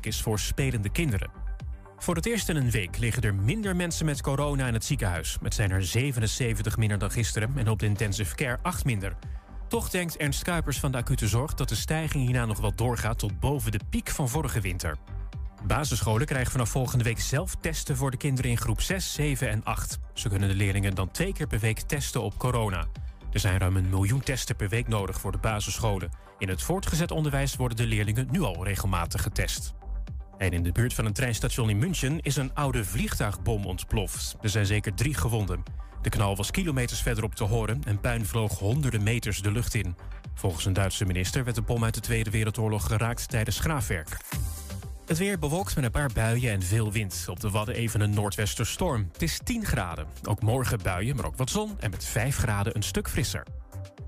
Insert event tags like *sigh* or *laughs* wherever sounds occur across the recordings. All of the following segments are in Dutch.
is voor spelende kinderen. Voor het eerst in een week liggen er minder mensen met corona in het ziekenhuis. Het zijn er 77 minder dan gisteren en op de intensive care 8 minder. Toch denkt Ernst Kuipers van de acute zorg dat de stijging hierna nog wel doorgaat tot boven de piek van vorige winter. Basisscholen krijgen vanaf volgende week zelf testen voor de kinderen in groep 6, 7 en 8. Ze kunnen de leerlingen dan twee keer per week testen op corona. Er zijn ruim een miljoen testen per week nodig voor de basisscholen. In het voortgezet onderwijs worden de leerlingen nu al regelmatig getest. En in de buurt van een treinstation in München is een oude vliegtuigbom ontploft. Er zijn zeker drie gewonden. De knal was kilometers verderop te horen en puin vloog honderden meters de lucht in. Volgens een Duitse minister werd de bom uit de Tweede Wereldoorlog geraakt tijdens graafwerk. Het weer bewolkt met een paar buien en veel wind. Op de Wadden even een noordwesterstorm. Het is 10 graden. Ook morgen buien, maar ook wat zon en met 5 graden een stuk frisser.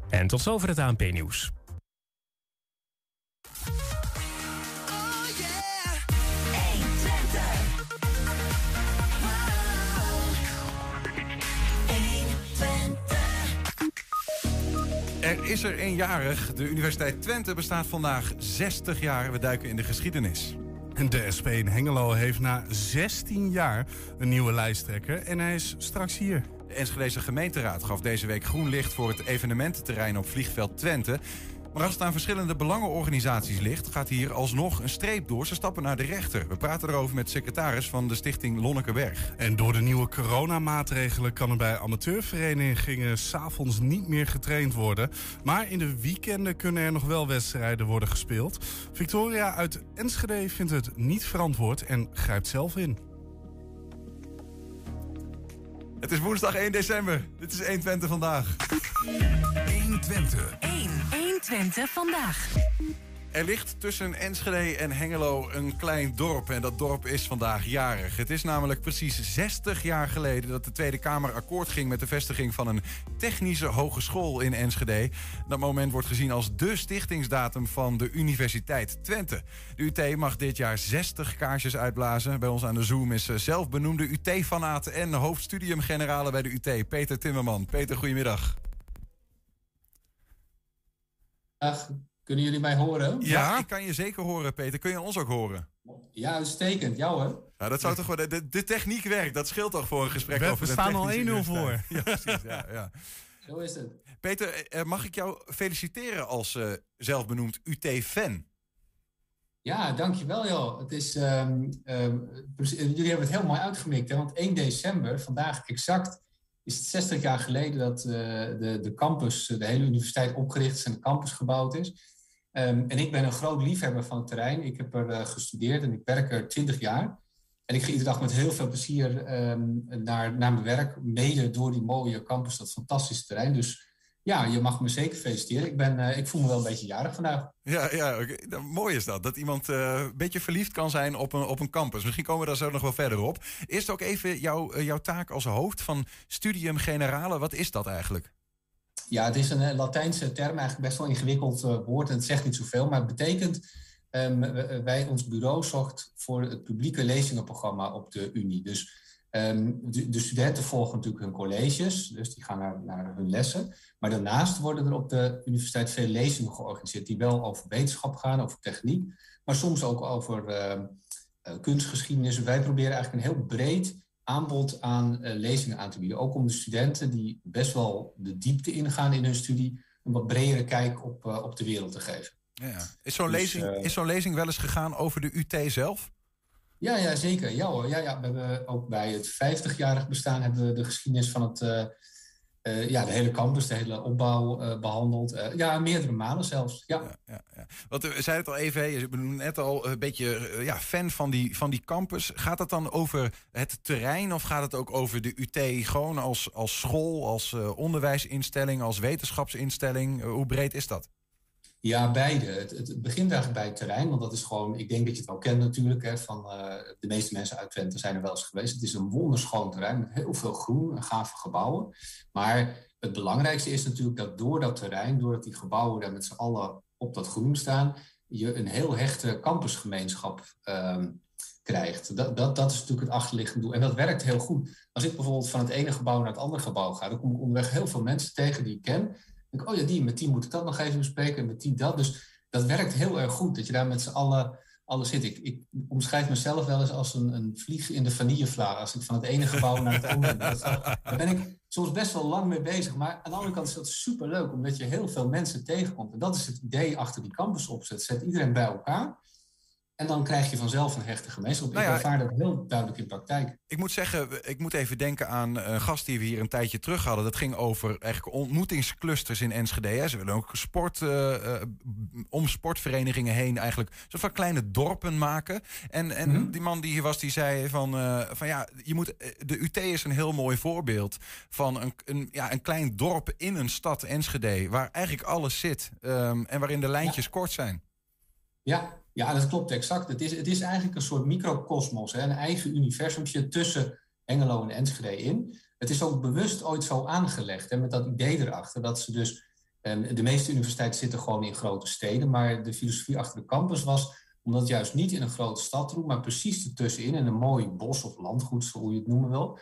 En tot zover het ANP-nieuws. Er is er eenjarig. De Universiteit Twente bestaat vandaag 60 jaar. We duiken in de geschiedenis. De SP in Hengelo heeft na 16 jaar een nieuwe lijsttrekker en hij is straks hier. De Enschedeze gemeenteraad gaf deze week groen licht voor het evenemententerrein op vliegveld Twente. Maar als het aan verschillende belangenorganisaties ligt, gaat hier alsnog een streep door. Ze stappen naar de rechter. We praten erover met secretaris van de stichting Lonnekeberg. En door de nieuwe coronamaatregelen kan er bij amateurverenigingen s'avonds niet meer getraind worden. Maar in de weekenden kunnen er nog wel wedstrijden worden gespeeld. Victoria uit Enschede vindt het niet verantwoord en grijpt zelf in. Het is woensdag 1 december. Dit is 120 vandaag. 120. 1. 120 vandaag. Er ligt tussen Enschede en Hengelo een klein dorp en dat dorp is vandaag jarig. Het is namelijk precies 60 jaar geleden dat de Tweede Kamer akkoord ging met de vestiging van een technische hogeschool in Enschede. Dat moment wordt gezien als de stichtingsdatum van de Universiteit Twente. De UT mag dit jaar 60 kaarsjes uitblazen. Bij ons aan de Zoom is zelfbenoemde UT-fanaat en hoofdstudiumgenerale bij de UT, Peter Timmerman. Peter, goedemiddag. Dag. Kunnen jullie mij horen? Ja, ik kan je zeker horen, Peter. Kun je ons ook horen? Ja, uitstekend. Jou hè? Ja, dat zou toch wel. De, de techniek werkt. Dat scheelt toch voor een gesprek We, over we de staan al 1-0 technische voor. *laughs* Ja, precies. Ja, ja. Zo is het. Peter, eh, mag ik jou feliciteren als eh, zelfbenoemd UT-fan? Ja, dankjewel joh. Het is, ehm, ehm, jullie hebben het heel mooi uitgemikt. Hè? Want 1 december, vandaag exact, is het 60 jaar geleden dat eh, de, de campus, de hele universiteit opgericht is en de campus gebouwd is. Ehm, en ik ben een groot liefhebber van het terrein. Ik heb er eh, gestudeerd en ik werk er 20 jaar. En ik ga iedere dag met heel veel plezier ehm, naar, naar mijn werk, mede door die mooie campus, dat fantastische terrein. Dus ja, je mag me zeker feliciteren. Ik, ben, eh, ik voel me wel een beetje jarig vandaag. Ja, ja. Nou, mooi is dat. Dat iemand eh, een beetje verliefd kan zijn op een, op een campus. Misschien komen we daar zo nog wel verder op. Eerst ook even jouw, eh, jouw taak als hoofd van Studium Generale. Wat is dat eigenlijk? Ja, het is een Latijnse term, eigenlijk best wel een ingewikkeld woord en het zegt niet zoveel, maar het betekent, ehm, wij, ons bureau zorgt voor het publieke lezingenprogramma op de Unie. Dus ehm, de, de studenten volgen natuurlijk hun colleges, dus die gaan naar, naar hun lessen. Maar daarnaast worden er op de universiteit veel lezingen georganiseerd die wel over wetenschap gaan, over techniek, maar soms ook over ehm, eh, kunstgeschiedenis. Wij proberen eigenlijk een heel breed aanbod aan eh, lezingen aan te bieden. Ook om de studenten die best wel de diepte ingaan in hun studie, een wat bredere kijk op, eh, op de wereld te geven. Ja. Is zo'n Dus, lezing, is zo'n lezing wel eens gegaan over de UT zelf? Ja, ja zeker. Ja, hoor. Ja, ja. We hebben ook bij het 50-jarig bestaan hebben we de geschiedenis van het, eh, eh, ja, de hele campus, de hele opbouw eh, behandeld. Eh, ja, meerdere malen zelfs. Ja. Ja, ja. Want we zeiden het al even, je bent net al een beetje ja, fan van die, van die campus. Gaat het dan over het terrein of gaat het ook over de UT gewoon als, als school, als onderwijsinstelling, als wetenschapsinstelling? Hoe breed is dat? Ja, beide. Het, begint eigenlijk bij het terrein, want dat is gewoon, ik denk dat je het wel kent natuurlijk, hè, van eh, de meeste mensen uit Twente zijn er wel eens geweest. Het is een wonderschoon terrein met heel veel groen en gave gebouwen. Maar het belangrijkste is natuurlijk dat door dat terrein, doordat die gebouwen daar met z'n allen op dat groen staan, je een heel hechte campusgemeenschap ehm, krijgt. Dat, dat, dat is natuurlijk het achterliggende doel. En dat werkt heel goed. Als ik bijvoorbeeld van het ene gebouw naar het andere gebouw ga, dan kom ik onderweg heel veel mensen tegen die ik ken. Denk oh ja, die, met die moet ik dat nog even bespreken en met die dat. Dus dat werkt heel erg goed. Dat je daar met z'n allen alles zit. Ik, ik omschrijf mezelf wel eens als een, een vlieg in de vanillevlaag. Als ik van het ene gebouw naar het andere. Daar ben ik soms best wel lang mee bezig. Maar aan de andere kant is dat superleuk, omdat je heel veel mensen tegenkomt. En dat is het idee achter die campusopzet. Zet iedereen bij elkaar. En dan krijg je vanzelf een hechte gemeenschap. Nou ja, ik ervaar dat heel duidelijk in praktijk. Ik moet zeggen, ik moet even denken aan een gast die we hier een tijdje terug hadden. Dat ging over eigenlijk ontmoetingsclusters in Enschede. Ze willen ook sport, uh, om sportverenigingen heen eigenlijk soort van kleine dorpen maken. En, en mhm. die man die hier was, die zei van, uh, van ja, je moet, de UT is een heel mooi voorbeeld van een, een, ja, een klein dorp in een stad Enschede. Waar eigenlijk alles zit um, en waarin de lijntjes kort zijn. Ja, ja, dat klopt exact. Het is, het is eigenlijk een soort microcosmos, een eigen universumje tussen Engelo en Enschede in. Het is ook bewust ooit zo aangelegd, hè, met dat idee erachter, dat ze dus... De meeste universiteiten zitten gewoon in grote steden, maar de filosofie achter de campus was om dat juist niet in een grote stad te doen, maar precies ertussenin, in een mooi bos of landgoed, zo je het noemen wil.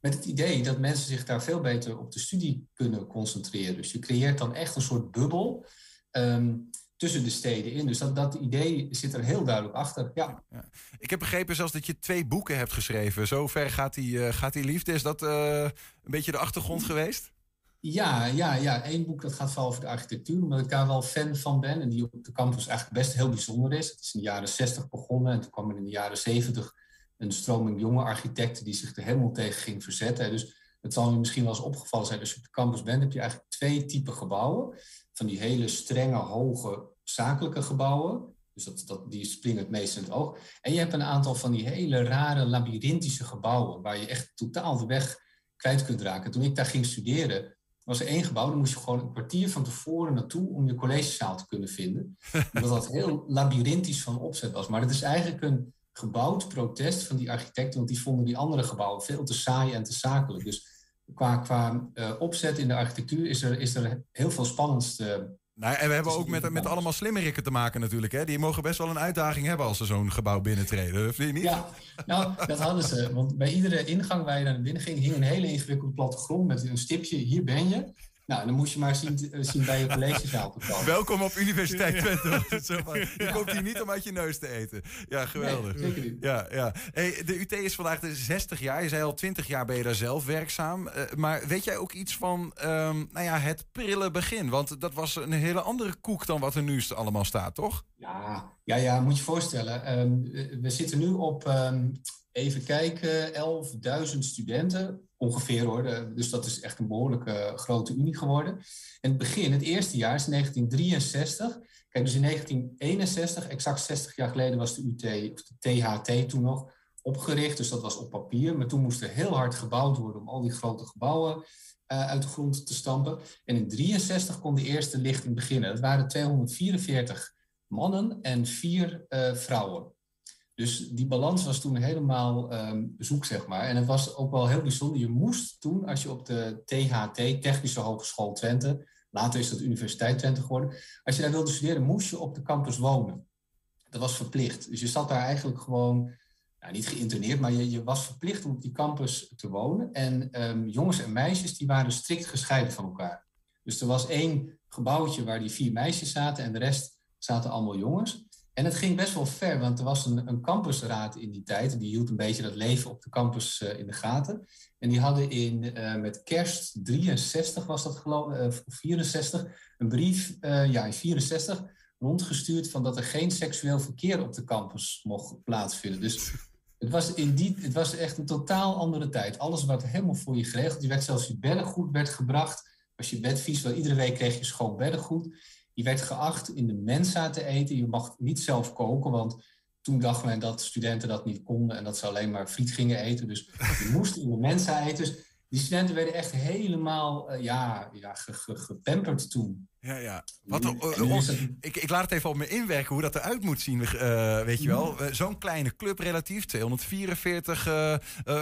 Met het idee dat mensen zich daar veel beter op de studie kunnen concentreren. Dus je creëert dan echt een soort bubbel. Ehm, tussen de steden in. Dus dat, dat idee zit er heel duidelijk achter. Ja. ja. Ik heb begrepen zelfs dat je twee boeken hebt geschreven. Zo ver gaat die, uh, gaat die liefde. Is dat uh, een beetje de achtergrond geweest? Ja, ja, ja, één boek dat gaat vooral over de architectuur, omdat ik daar wel fan van ben. En die op de campus eigenlijk best heel bijzonder is. Het is in de jaren 60 begonnen en toen kwam er in de jaren 70 een stroming jonge architecten die zich er helemaal tegen ging verzetten. Dus het zal je misschien wel eens opgevallen zijn, als je op de campus bent, heb je eigenlijk twee typen gebouwen. Van die hele strenge, hoge zakelijke gebouwen. Dus dat, dat, die springen het meest in het oog. En je hebt een aantal van die hele rare, labyrinthische gebouwen... waar je echt totaal de weg kwijt kunt raken. Toen ik daar ging studeren, was er één gebouw... daar moest je gewoon een kwartier van tevoren naartoe... om je collegezaal te kunnen vinden. *laughs* Omdat dat heel labyrinthisch van opzet was. Maar het is eigenlijk een gebouwd protest van die architecten... want die vonden die andere gebouwen veel te saai en te zakelijk. Dus qua, qua uh, opzet in de architectuur is er, is er heel veel spannends te nou, en we hebben ook met, met allemaal slimmerikken te maken natuurlijk. Hè? Die mogen best wel een uitdaging hebben als ze zo'n gebouw binnentreden. Je niet? Ja, nou, dat hadden ze. Want bij iedere ingang waar je naar binnen ging... hing een hele ingewikkelde plattegrond met een stipje. Hier ben je. Nou, dan moest je maar zien, eh, zien bij je collegezaal te komen. Welkom op Universiteit Twente. je komt hier niet om uit je neus te eten. Ja, geweldig. Nee, zeker niet. Ja, ja. Hey, de UT is vandaag de 60 jaar. Je zei al 20 jaar ben je daar zelf werkzaam. Uh, maar weet jij ook iets van um, nou ja, het prille begin? Want dat was een hele andere koek dan wat er nu allemaal staat, toch? Ja, ja, ja moet je voorstellen. Um, we zitten nu op, um, even kijken, 11.000 studenten Ongeveer hoor. dus dat is echt een behoorlijke grote unie geworden. En het begin, het eerste jaar, is 1963. Kijk, dus in 1961, exact 60 jaar geleden, was de UT, of de THT toen nog, opgericht. Dus dat was op papier. Maar toen moest er heel hard gebouwd worden om al die grote gebouwen uh, uit de grond te stampen. En in 63 kon de eerste lichting beginnen. Dat waren 244 mannen en vier vrouwen. Dus die balans was toen helemaal um, zoek, zeg maar. En het was ook wel heel bijzonder. Je moest toen, als je op de THT, Technische Hogeschool Twente, later is dat Universiteit Twente geworden, als je daar wilde studeren, moest je op de campus wonen. Dat was verplicht. Dus je zat daar eigenlijk gewoon, nou, niet geïnterneerd, maar je, je was verplicht om op die campus te wonen. En um, jongens en meisjes, die waren strikt gescheiden van elkaar. Dus er was één gebouwtje waar die vier meisjes zaten en de rest zaten allemaal jongens. En het ging best wel ver, want er was een, een campusraad in die tijd. Die hield een beetje dat leven op de campus uh, in de gaten. En die hadden in, uh, met kerst 63 was dat geloof ik, uh, 64, een brief, ja in 64, rondgestuurd van dat er geen seksueel verkeer op de campus mocht plaatsvinden. Dus het was, in die, het was echt een totaal andere tijd. Alles werd helemaal voor je geregeld. Je werd zelfs je beddengoed werd gebracht. Als je bed vies, wel iedere week kreeg je schoon beddengoed. Je werd geacht in de mensa te eten. Je mag niet zelf koken, want toen dacht men dat studenten dat niet konden en dat ze alleen maar friet gingen eten. Dus je moest in de mensa eten. Dus die studenten werden echt helemaal uh, ja, ja, gepamperd toen. Ja, ja. Wat, uh, ik, ik laat het even op me inwerken hoe dat eruit moet zien. Uh, weet je wel, zo'n kleine club relatief, 244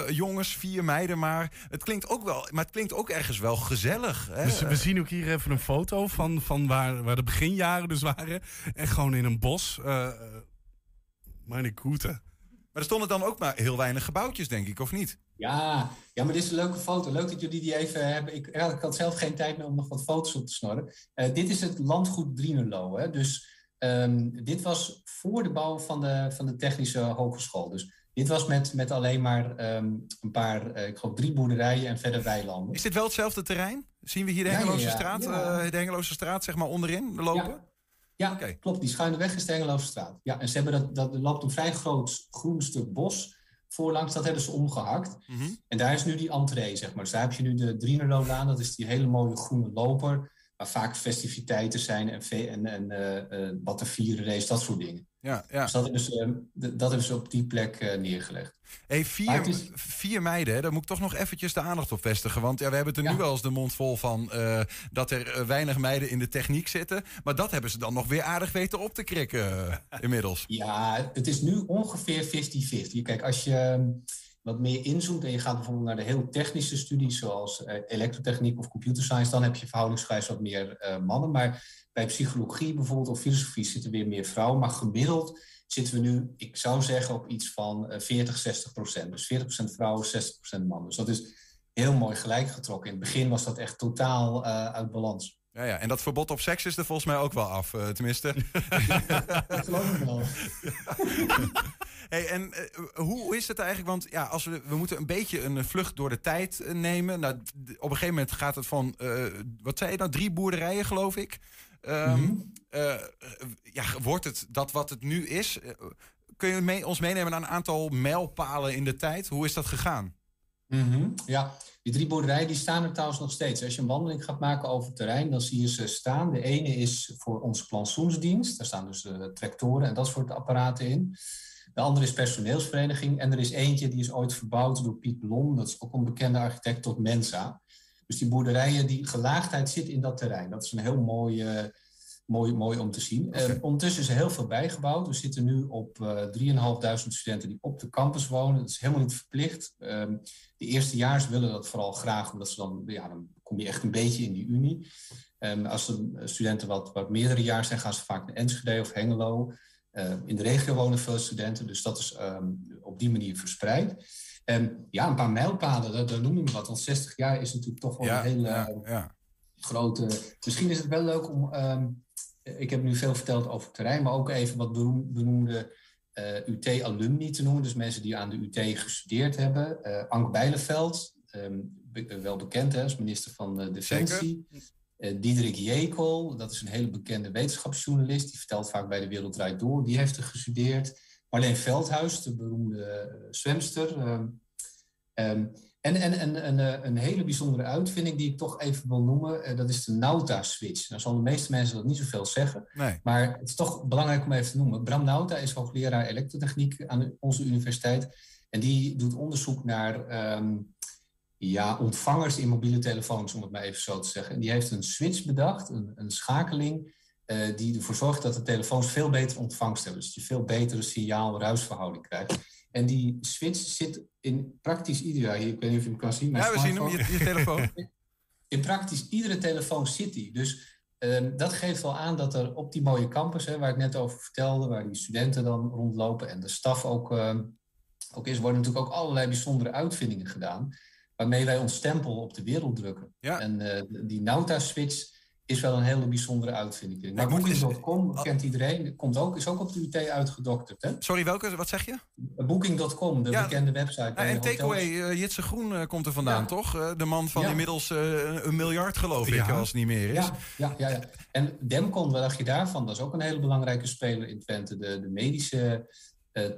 jongens, vier meiden maar. Het klinkt ook wel, maar het klinkt ook ergens wel gezellig. Hè? Dus we zien ook hier even een foto van, van waar, waar de beginjaren dus waren. En gewoon in een bos. Meine Groeten. Maar er stonden dan ook maar heel weinig gebouwtjes, denk ik, of niet? Ja, ja, maar dit is een leuke foto. Leuk dat jullie die even hebben. Ik, ik had zelf geen tijd meer om nog wat foto's op te snorren. Uh, dit is het landgoed Drienelo. Hè? Dus Ehm, dit was voor de bouw van de, van de Technische Hogeschool. Dus dit was met, met alleen maar ehm, een paar, ik geloof drie boerderijen en verder weilanden. Is dit wel hetzelfde terrein? Zien we hier de Hengeloze straat, de Hengeloze straat zeg maar onderin lopen? Ja, klopt. Die schuine weg is de Hengeloze straat. Ja, en ze hebben dat, dat er loopt een vrij groot groen stuk bos voorlangs. Dat hebben ze omgehakt. Mhm. En daar is nu die entree, zeg maar. Dus daar heb je nu de Drienerloodlaan. Dat is die hele mooie groene loper. Waar vaak festiviteiten zijn en, en, en uh, uh, wat er vieren race, dat soort dingen. Ja, ja. Dus dat hebben ze, dat hebben ze op die plek neergelegd. Hey, vier, is... vier meiden, daar moet ik toch nog eventjes de aandacht op vestigen. Want ja, we hebben het er nu wel eens de mond vol van uh, dat er weinig meiden in de techniek zitten. Maar dat hebben ze dan nog weer aardig weten op te krikken inmiddels. Ja, het is nu ongeveer 50-50. Kijk, als je wat meer inzoomt en je gaat bijvoorbeeld naar de heel technische studies, zoals uh, elektrotechniek of computer science, dan heb je verhoudingsgewijs wat meer uh, mannen. Maar bij psychologie bijvoorbeeld of filosofie zitten weer meer vrouwen. Maar gemiddeld zitten we nu, ik zou zeggen, op iets van uh, 40, 60 procent. Dus 40 procent vrouwen, 60 procent mannen. Dus dat is heel mooi gelijk getrokken. In het begin was dat echt totaal uit balans. Ja, ja, en dat verbod op seks is er volgens mij ook wel af, uh, tenminste. *laughs* dat geloof ik wel. *laughs* Hey, en uh, hoe is het eigenlijk? Want ja, als we, we moeten een beetje een vlucht door de tijd uh, nemen. Nou, op een gegeven moment gaat het van, wat zei je nou, drie boerderijen geloof ik. Um, mm -hmm. ja, wordt het dat wat het nu is? kun je mee, ons meenemen naar een aantal mijlpalen in de tijd? Hoe is dat gegaan? -hmm. Ja, die drie boerderijen die staan er trouwens nog steeds. Als je een wandeling gaat maken over het terrein, dan zie je ze staan. De ene is voor onze plantsoensdienst. Daar staan dus de tractoren en dat soort apparaten in. De andere is personeelsvereniging. En er is eentje die is ooit verbouwd door Piet Blom. Dat is ook een bekende architect tot Mensa. Dus die boerderijen, die gelaagdheid zit in dat terrein. Dat is een heel mooi, uh, mooi, mooi om te zien. Okay. Uh, ondertussen is er heel veel bijgebouwd. We zitten nu op uh, 3.500 studenten die op de campus wonen. Dat is helemaal niet verplicht. Ehm, de eerstejaars willen dat vooral graag, omdat ze dan, ja, dan kom je echt een beetje in die unie. Um, als de studenten wat, wat meerdere jaar zijn, gaan ze vaak naar Enschede of Hengelo. Uh, in de regio wonen veel studenten, dus dat is op die manier verspreid. En ja, een paar mijlpalen, daar, daar noem ik wat. Want 60 jaar is natuurlijk toch wel ja, een hele ja, ja. grote. Misschien is het wel leuk om. Um, ik heb nu veel verteld over terrein, maar ook even wat benoemde uh, UT-alumni te noemen. Dus mensen die aan de UT gestudeerd hebben. Uh, Ank Bijleveld, um, be wel bekend hè, als minister van uh, Defensie. Diederik Jekel, dat is een hele bekende wetenschapsjournalist. Die vertelt vaak bij de Wereld Draait Door. Die heeft er gestudeerd. Marleen Veldhuis, de beroemde zwemster. Um, en en, en een, een hele bijzondere uitvinding die ik toch even wil noemen. Uh, dat is de Nauta-switch. Nou zal de meeste mensen dat niet zoveel zeggen. Nee. Maar het is toch belangrijk om even te noemen. Bram Nauta is hoogleraar elektrotechniek aan onze universiteit. En die doet onderzoek naar... Um, ja, ontvangers in mobiele telefoons, om het maar even zo te zeggen. En die heeft een switch bedacht, een, een schakeling, uh, die ervoor zorgt dat de telefoons veel beter ontvangst hebben. Dus je veel betere signaal-ruisverhouding krijgt. En die switch zit in praktisch ieder... Ik weet niet of je hem kan zien. Ja, we zien hem, je, je telefoon. *laughs* in praktisch iedere telefoon zit die. Dus uh, dat geeft wel aan dat er op die mooie campus, hè, waar ik net over vertelde... waar die studenten dan rondlopen en de staf ook, uh, ook is... worden natuurlijk ook allerlei bijzondere uitvindingen gedaan waarmee wij ons stempel op de wereld drukken. Ja. En uh, die Nauta-switch is wel een hele bijzondere uitvinding. Nou, Booking.com kent iedereen, komt ook, is ook op de UT uitgedokterd. Hè? Sorry, welke? Wat zeg je? Booking.com, de ja. bekende website. Ja, en Takeaway, uh, Jitse Groen uh, komt er vandaan, ja. toch? Uh, de man van inmiddels een miljard, geloof ik, als het niet meer is. Ja, ja, ja, ja. En Demcon, wat dacht je daarvan? Dat is ook een hele belangrijke speler in Twente. De, de medische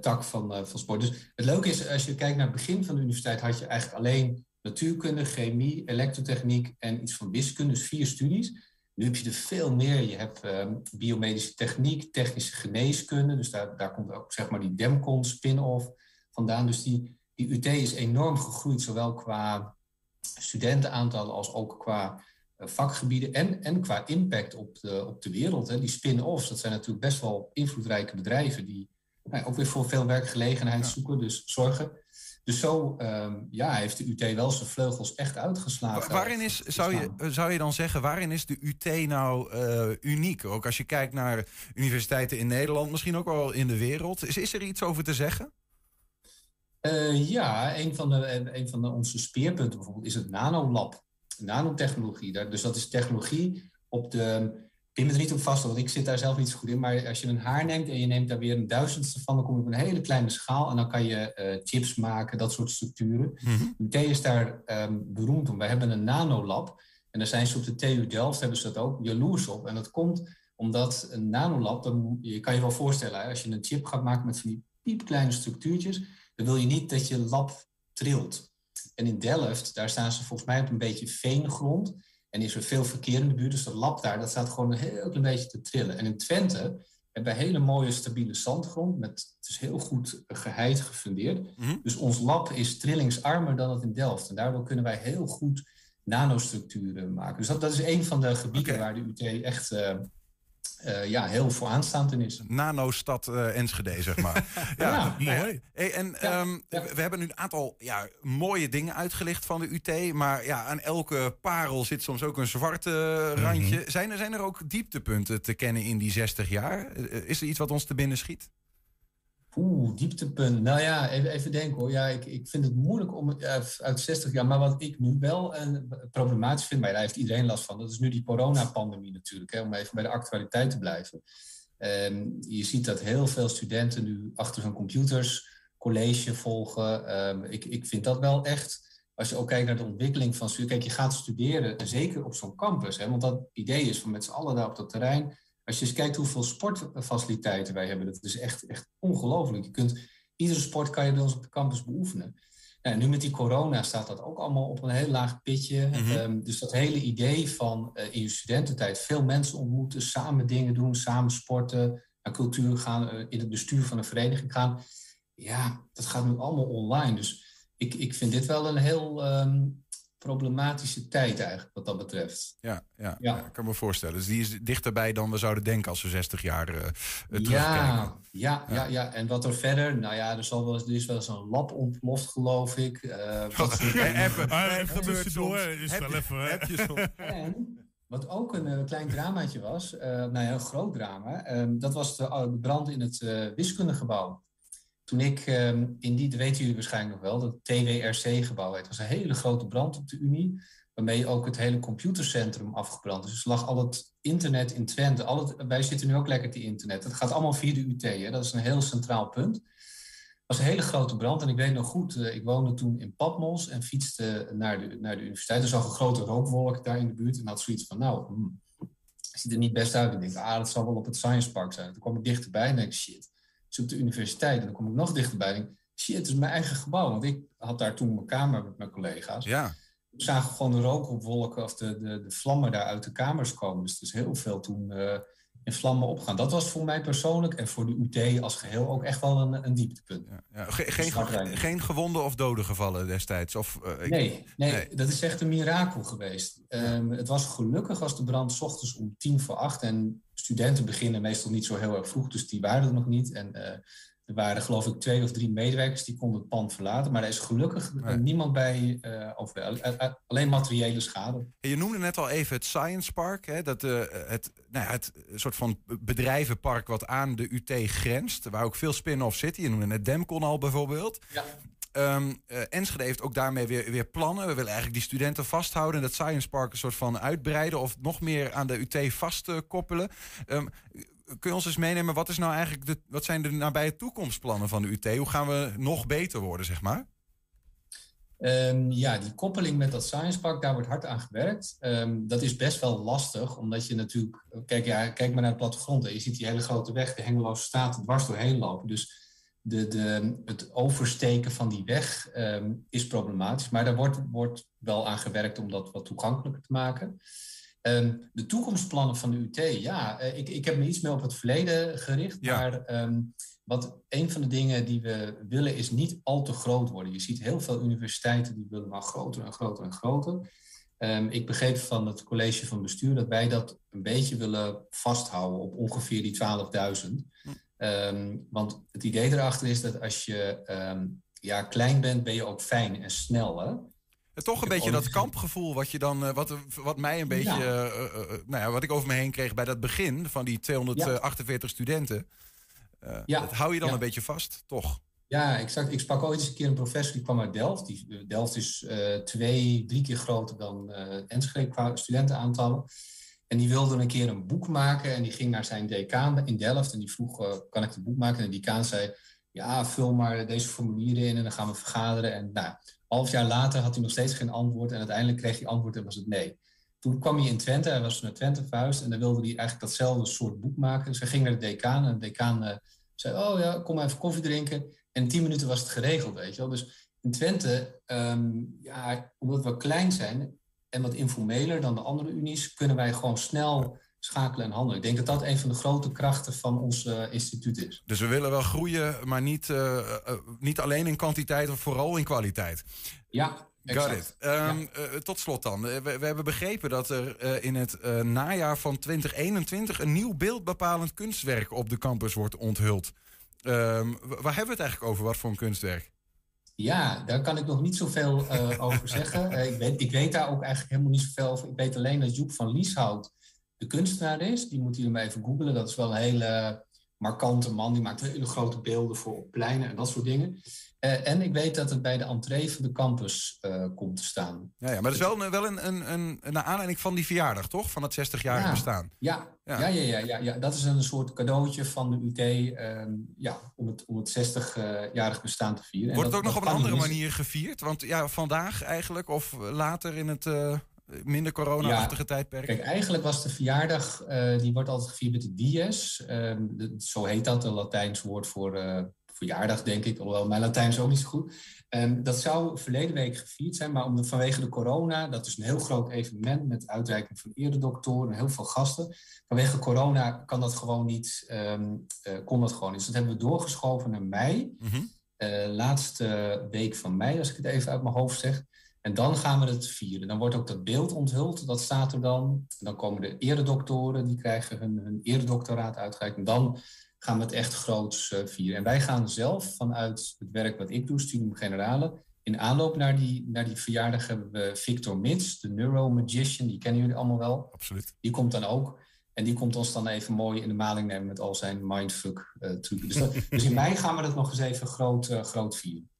tak van, van sport. Dus het leuke is, als je kijkt naar het begin van de universiteit... had je eigenlijk alleen natuurkunde, chemie, elektrotechniek en iets van wiskunde, dus vier studies. Nu heb je er veel meer. Je hebt um, biomedische techniek, technische geneeskunde, dus daar, daar komt ook zeg maar die Demcon spin-off vandaan. Dus die, die UT is enorm gegroeid, zowel qua studentenaantallen als ook qua uh, vakgebieden en, en qua impact op de, op de wereld. Hè. Die spin-offs, dat zijn natuurlijk best wel invloedrijke bedrijven die nou, ook weer voor veel werkgelegenheid ja. zoeken, dus zorgen. Dus zo um, ja, heeft de UT wel zijn vleugels echt uitgeslagen. Waarin is, zou je, zou je dan zeggen, waarin is de UT nou uh, uniek? Ook als je kijkt naar universiteiten in Nederland, misschien ook wel in de wereld. Is, is er iets over te zeggen? Uh, ja, een van, de, een van de, onze speerpunten bijvoorbeeld is het nanolab. Nanotechnologie. Dus dat is technologie op de pin me er niet op vast, want ik zit daar zelf niet zo goed in. Maar als je een haar neemt en je neemt daar weer een duizendste van, dan kom je op een hele kleine schaal. En dan kan je uh, chips maken, dat soort structuren. Mm UT is daar um, beroemd om. Wij hebben een nanolab. En daar zijn ze op de TU Delft, hebben ze dat ook, jaloers op. En dat komt omdat een nanolab, dan, je kan je wel voorstellen, als je een chip gaat maken met van die piepkleine structuurtjes, dan wil je niet dat je lab trilt. En in Delft, daar staan ze volgens mij op een beetje veengrond. En is er veel verkeer in de buurt. Dus dat lab daar, dat staat gewoon een heel klein beetje te trillen. En in Twente hebben we hele mooie stabiele zandgrond. Met, het is heel goed geheid gefundeerd. Mhm. Dus ons lab is trillingsarmer dan het in Delft. En daardoor kunnen wij heel goed nanostructuren maken. Dus dat, dat is een van de gebieden waar de UT echt... Uh, uh, ja, heel vooraanstaand in is. Nanostad uh, Enschede, zeg maar. *laughs* ja, mooi. Hey, en ja, um, we hebben nu een aantal ja, mooie dingen uitgelicht van de UT. Maar ja, aan elke parel zit soms ook een zwarte randje. Mm -hmm. zijn, er, zijn er ook dieptepunten te kennen in die 60 jaar? Is er iets wat ons te binnen schiet? Oeh, dieptepunt. Nou ja, even, even denken hoor. Ja, ik, ik vind het moeilijk om uit 60 jaar. Maar wat ik nu wel een, problematisch vind, maar daar heeft iedereen last van. Dat is nu die coronapandemie natuurlijk. Hè, om even bij de actualiteit te blijven. Um, je ziet dat heel veel studenten nu achter hun computers college volgen. Um, ik, ik vind dat wel echt. Als je ook kijkt naar de ontwikkeling van. Kijk, je gaat studeren, zeker op zo'n campus. Hè, want dat idee is van met z'n allen daar op dat terrein als je eens kijkt hoeveel sportfaciliteiten wij hebben, dat is echt, echt ongelooflijk. Je kunt, iedere sport kan je bij ons op de campus beoefenen. Nou, nu met die corona staat dat ook allemaal op een heel laag pitje. Mhm. Ehm, dus dat hele idee van uh, in je studententijd veel mensen ontmoeten, samen dingen doen, samen sporten, naar cultuur gaan, uh, in het bestuur van een vereniging gaan. Ja, dat gaat nu allemaal online. Dus ik, ik vind dit wel een heel um, problematische tijd eigenlijk, wat dat betreft. Ja, ja, ja. ik kan me voorstellen. Dus die is dichterbij dan we zouden denken als we 60 jaar uh, terugkijken. Ja, ja, ja, ja, en wat er verder, nou ja, er, zal wel, er is wel eens een lab ontploft, geloof ik. Uh, *laughs* wat even, even tussendoor, is wel even... Heb je *laughs* en, wat ook een klein dramaatje was, nou ja, een groot drama, ehm, dat was de, de, brand in het wiskundegebouw. Toen ik um, in die, dat weten jullie waarschijnlijk nog wel, dat TWRC-gebouw Het was een hele grote brand op de Unie, waarmee ook het hele computercentrum afgebrand is. Dus lag al het internet in Twente. Al het, wij zitten nu ook lekker te internet. Dat gaat allemaal via de UT. Hè? Dat is een heel centraal punt. Het was een hele grote brand. En ik weet nog goed, uh, ik woonde toen in Patmos en fietste naar de, naar de universiteit. Er zag een grote rookwolk daar in de buurt. En had zoiets van, nou, hmm, ziet er niet best uit. Ik denk, ah, dat zal wel op het Science Park zijn. Toen kwam ik dichterbij en shit, op de universiteit. En dan kom ik nog dichterbij. En denk, shit, het is mijn eigen gebouw. Want ik had daar toen mijn kamer met mijn collega's. Ja. We zagen gewoon de rookopwolken of de, de, de vlammen daar uit de kamers komen. Dus er is heel veel toen uh, in vlammen opgaan. Dat was voor mij persoonlijk en voor de UT als geheel ook echt wel een, een dieptepunt. Ja, ja. geen, geen gewonden of doden gevallen destijds? Of, uh, ik... nee, nee, nee, dat is echt een mirakel geweest. Um, het was gelukkig als de brand s ochtends om tien voor acht en studenten beginnen meestal niet zo heel erg vroeg, dus die waren er nog niet. En uh, er waren geloof ik twee of drie medewerkers die konden het pand verlaten. Maar er is gelukkig niemand bij, uh, of, alleen materiële schade. Je noemde net al even het Science Park. Hè, dat, uh, het, nou ja, het soort van bedrijvenpark wat aan de UT grenst. Waar ook veel spin-offs zitten. Je noemde net Demcon al bijvoorbeeld. Ja. Um, uh, Enschede heeft ook daarmee weer, weer plannen. We willen eigenlijk die studenten vasthouden en dat Science Park een soort van uitbreiden of nog meer aan de UT vastkoppelen. Um, kun je ons eens meenemen, wat, is nou eigenlijk de, wat zijn de nabije toekomstplannen van de UT? Hoe gaan we nog beter worden, zeg maar? Um, ja, die koppeling met dat Science Park, daar wordt hard aan gewerkt. Um, dat is best wel lastig, omdat je natuurlijk... Kijk, ja, kijk maar naar het plattegrond. Je ziet die hele grote weg, de Hengeloze Staten, dwars doorheen lopen. Dus de, de, het oversteken van die weg um, is problematisch. Maar daar wordt, wordt wel aan gewerkt om dat wat toegankelijker te maken. Um, de toekomstplannen van de UT, ja, uh, ik, ik heb me iets meer op het verleden gericht. Ja. Maar um, wat een van de dingen die we willen is niet al te groot worden. Je ziet heel veel universiteiten die willen maar groter en groter en groter. Um, ik begreep van het college van bestuur dat wij dat een beetje willen vasthouden op ongeveer die 12.000. Hm. Um, want het idee erachter is dat als je um, ja, klein bent, ben je ook fijn en snel. Hè? Ja, toch een beetje dat kampgevoel wat je dan, uh, wat, wat mij een beetje, ja. Uh, uh, nou ja, wat ik over me heen kreeg bij dat begin van die 248 ja. studenten. dat hou je dan een beetje vast, toch? Ja, exact. Ik sprak ooit eens een keer een professor die kwam uit Delft. Die, Delft is twee, drie keer groter dan Enschede qua studentenaantallen. En die wilde een keer een boek maken en die ging naar zijn decaan in Delft en die vroeg, kan ik een boek maken? En de decaan zei, ja, vul maar deze formulieren in en dan gaan we vergaderen. En nou, half jaar later had hij nog steeds geen antwoord en uiteindelijk kreeg hij antwoord en was het nee. Toen kwam hij in Twente, hij was naar Twente verhuisd en dan wilde hij eigenlijk datzelfde soort boek maken. Dus hij ging naar de decaan en de decaan uh, zei, oh ja, kom even koffie drinken. En in tien minuten was het geregeld, weet je wel. Dus in Twente, um, ja, omdat we klein zijn en wat informeler dan de andere unies, kunnen wij gewoon snel schakelen en handelen. Ik denk dat dat een van de grote krachten van ons uh, instituut is. Dus we willen wel groeien, maar niet, uh, uh, niet alleen in kwantiteit, maar vooral in kwaliteit. Ja, Got it. Um, ja. tot slot dan. We, we, hebben begrepen dat er in het najaar van 2021 een nieuw beeldbepalend kunstwerk op de campus wordt onthuld. Um, waar hebben we het eigenlijk over? Wat voor een kunstwerk? Ja, daar kan ik nog niet zoveel over zeggen. *laughs* ik, weet, ik weet daar ook eigenlijk helemaal niet zoveel over. Ik weet alleen dat Joep van Lieshout de kunstenaar is. Die moet jullie maar even googlen. Dat is wel een hele markante man. Die maakt hele grote beelden voor op pleinen en dat soort dingen. Uh, en ik weet dat het bij de entree van de campus uh, komt te staan. Ja, ja maar dat is wel, een, wel een, een, een, een aanleiding van die verjaardag, toch? Van het 60-jarige ja, bestaan. Ja, ja. Ja, ja, ja, ja, dat is een soort cadeautje van de UT uh, ja, om het, om het 60-jarig bestaan te vieren. Wordt het ook dat, nog op een andere manier gevierd? Want ja, vandaag eigenlijk of later in het eh, minder corona-achtige ja, tijdperk? Kijk, eigenlijk was de verjaardag, uh, die wordt altijd gevierd met de dies. Uh, de, zo heet dat, een Latijns woord voor uh, verjaardag, denk ik. Alhoewel mijn Latijn is ook niet zo goed. Um, dat zou verleden week gevierd zijn, maar omdat vanwege de corona, dat is een heel groot evenement met uitreiking van eredoktoren en heel veel gasten. Vanwege corona kan dat gewoon niet, um, kon dat gewoon niet. Dus dat hebben we doorgeschoven naar mei. Mm -hmm. laatste week van mei, als ik het even uit mijn hoofd zeg. En dan gaan we het vieren. Dan wordt ook dat beeld onthuld, dat staat er dan. En dan komen de eredoktoren, die krijgen hun, hun eredoctoraat uitgereikt. En dan gaan we het echt groots uh, vieren. En wij gaan zelf vanuit het werk wat ik doe, Studium Generale... in aanloop naar die, naar die verjaardag hebben we Victor Mits, de neuromagician. Die kennen jullie allemaal wel. Absoluut. Die komt dan ook. En die komt ons dan even mooi in de maling nemen met al zijn mindfuck uh, trucken. Dus, dat, dus in *laughs* mei gaan we dat nog eens even groot, uh, groot vieren.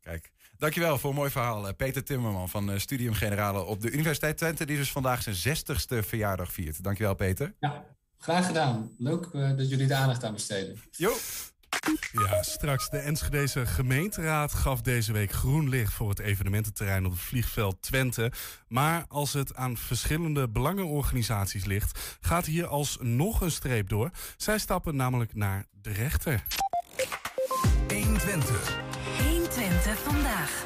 Kijk, Dankjewel voor een mooi verhaal. Peter Timmerman van Studium Generale op de Universiteit Twente... die dus vandaag zijn 60ste verjaardag viert. Dankjewel, Peter. Ja, graag gedaan. Leuk uh, dat jullie de aandacht aan besteden. Jo. Ja, straks de Enschedeze gemeenteraad gaf deze week groen licht voor het evenemententerrein op het vliegveld Twente. Maar als het aan verschillende belangenorganisaties ligt, gaat hier alsnog een streep door. Zij stappen namelijk naar de rechter. 120. 120 vandaag.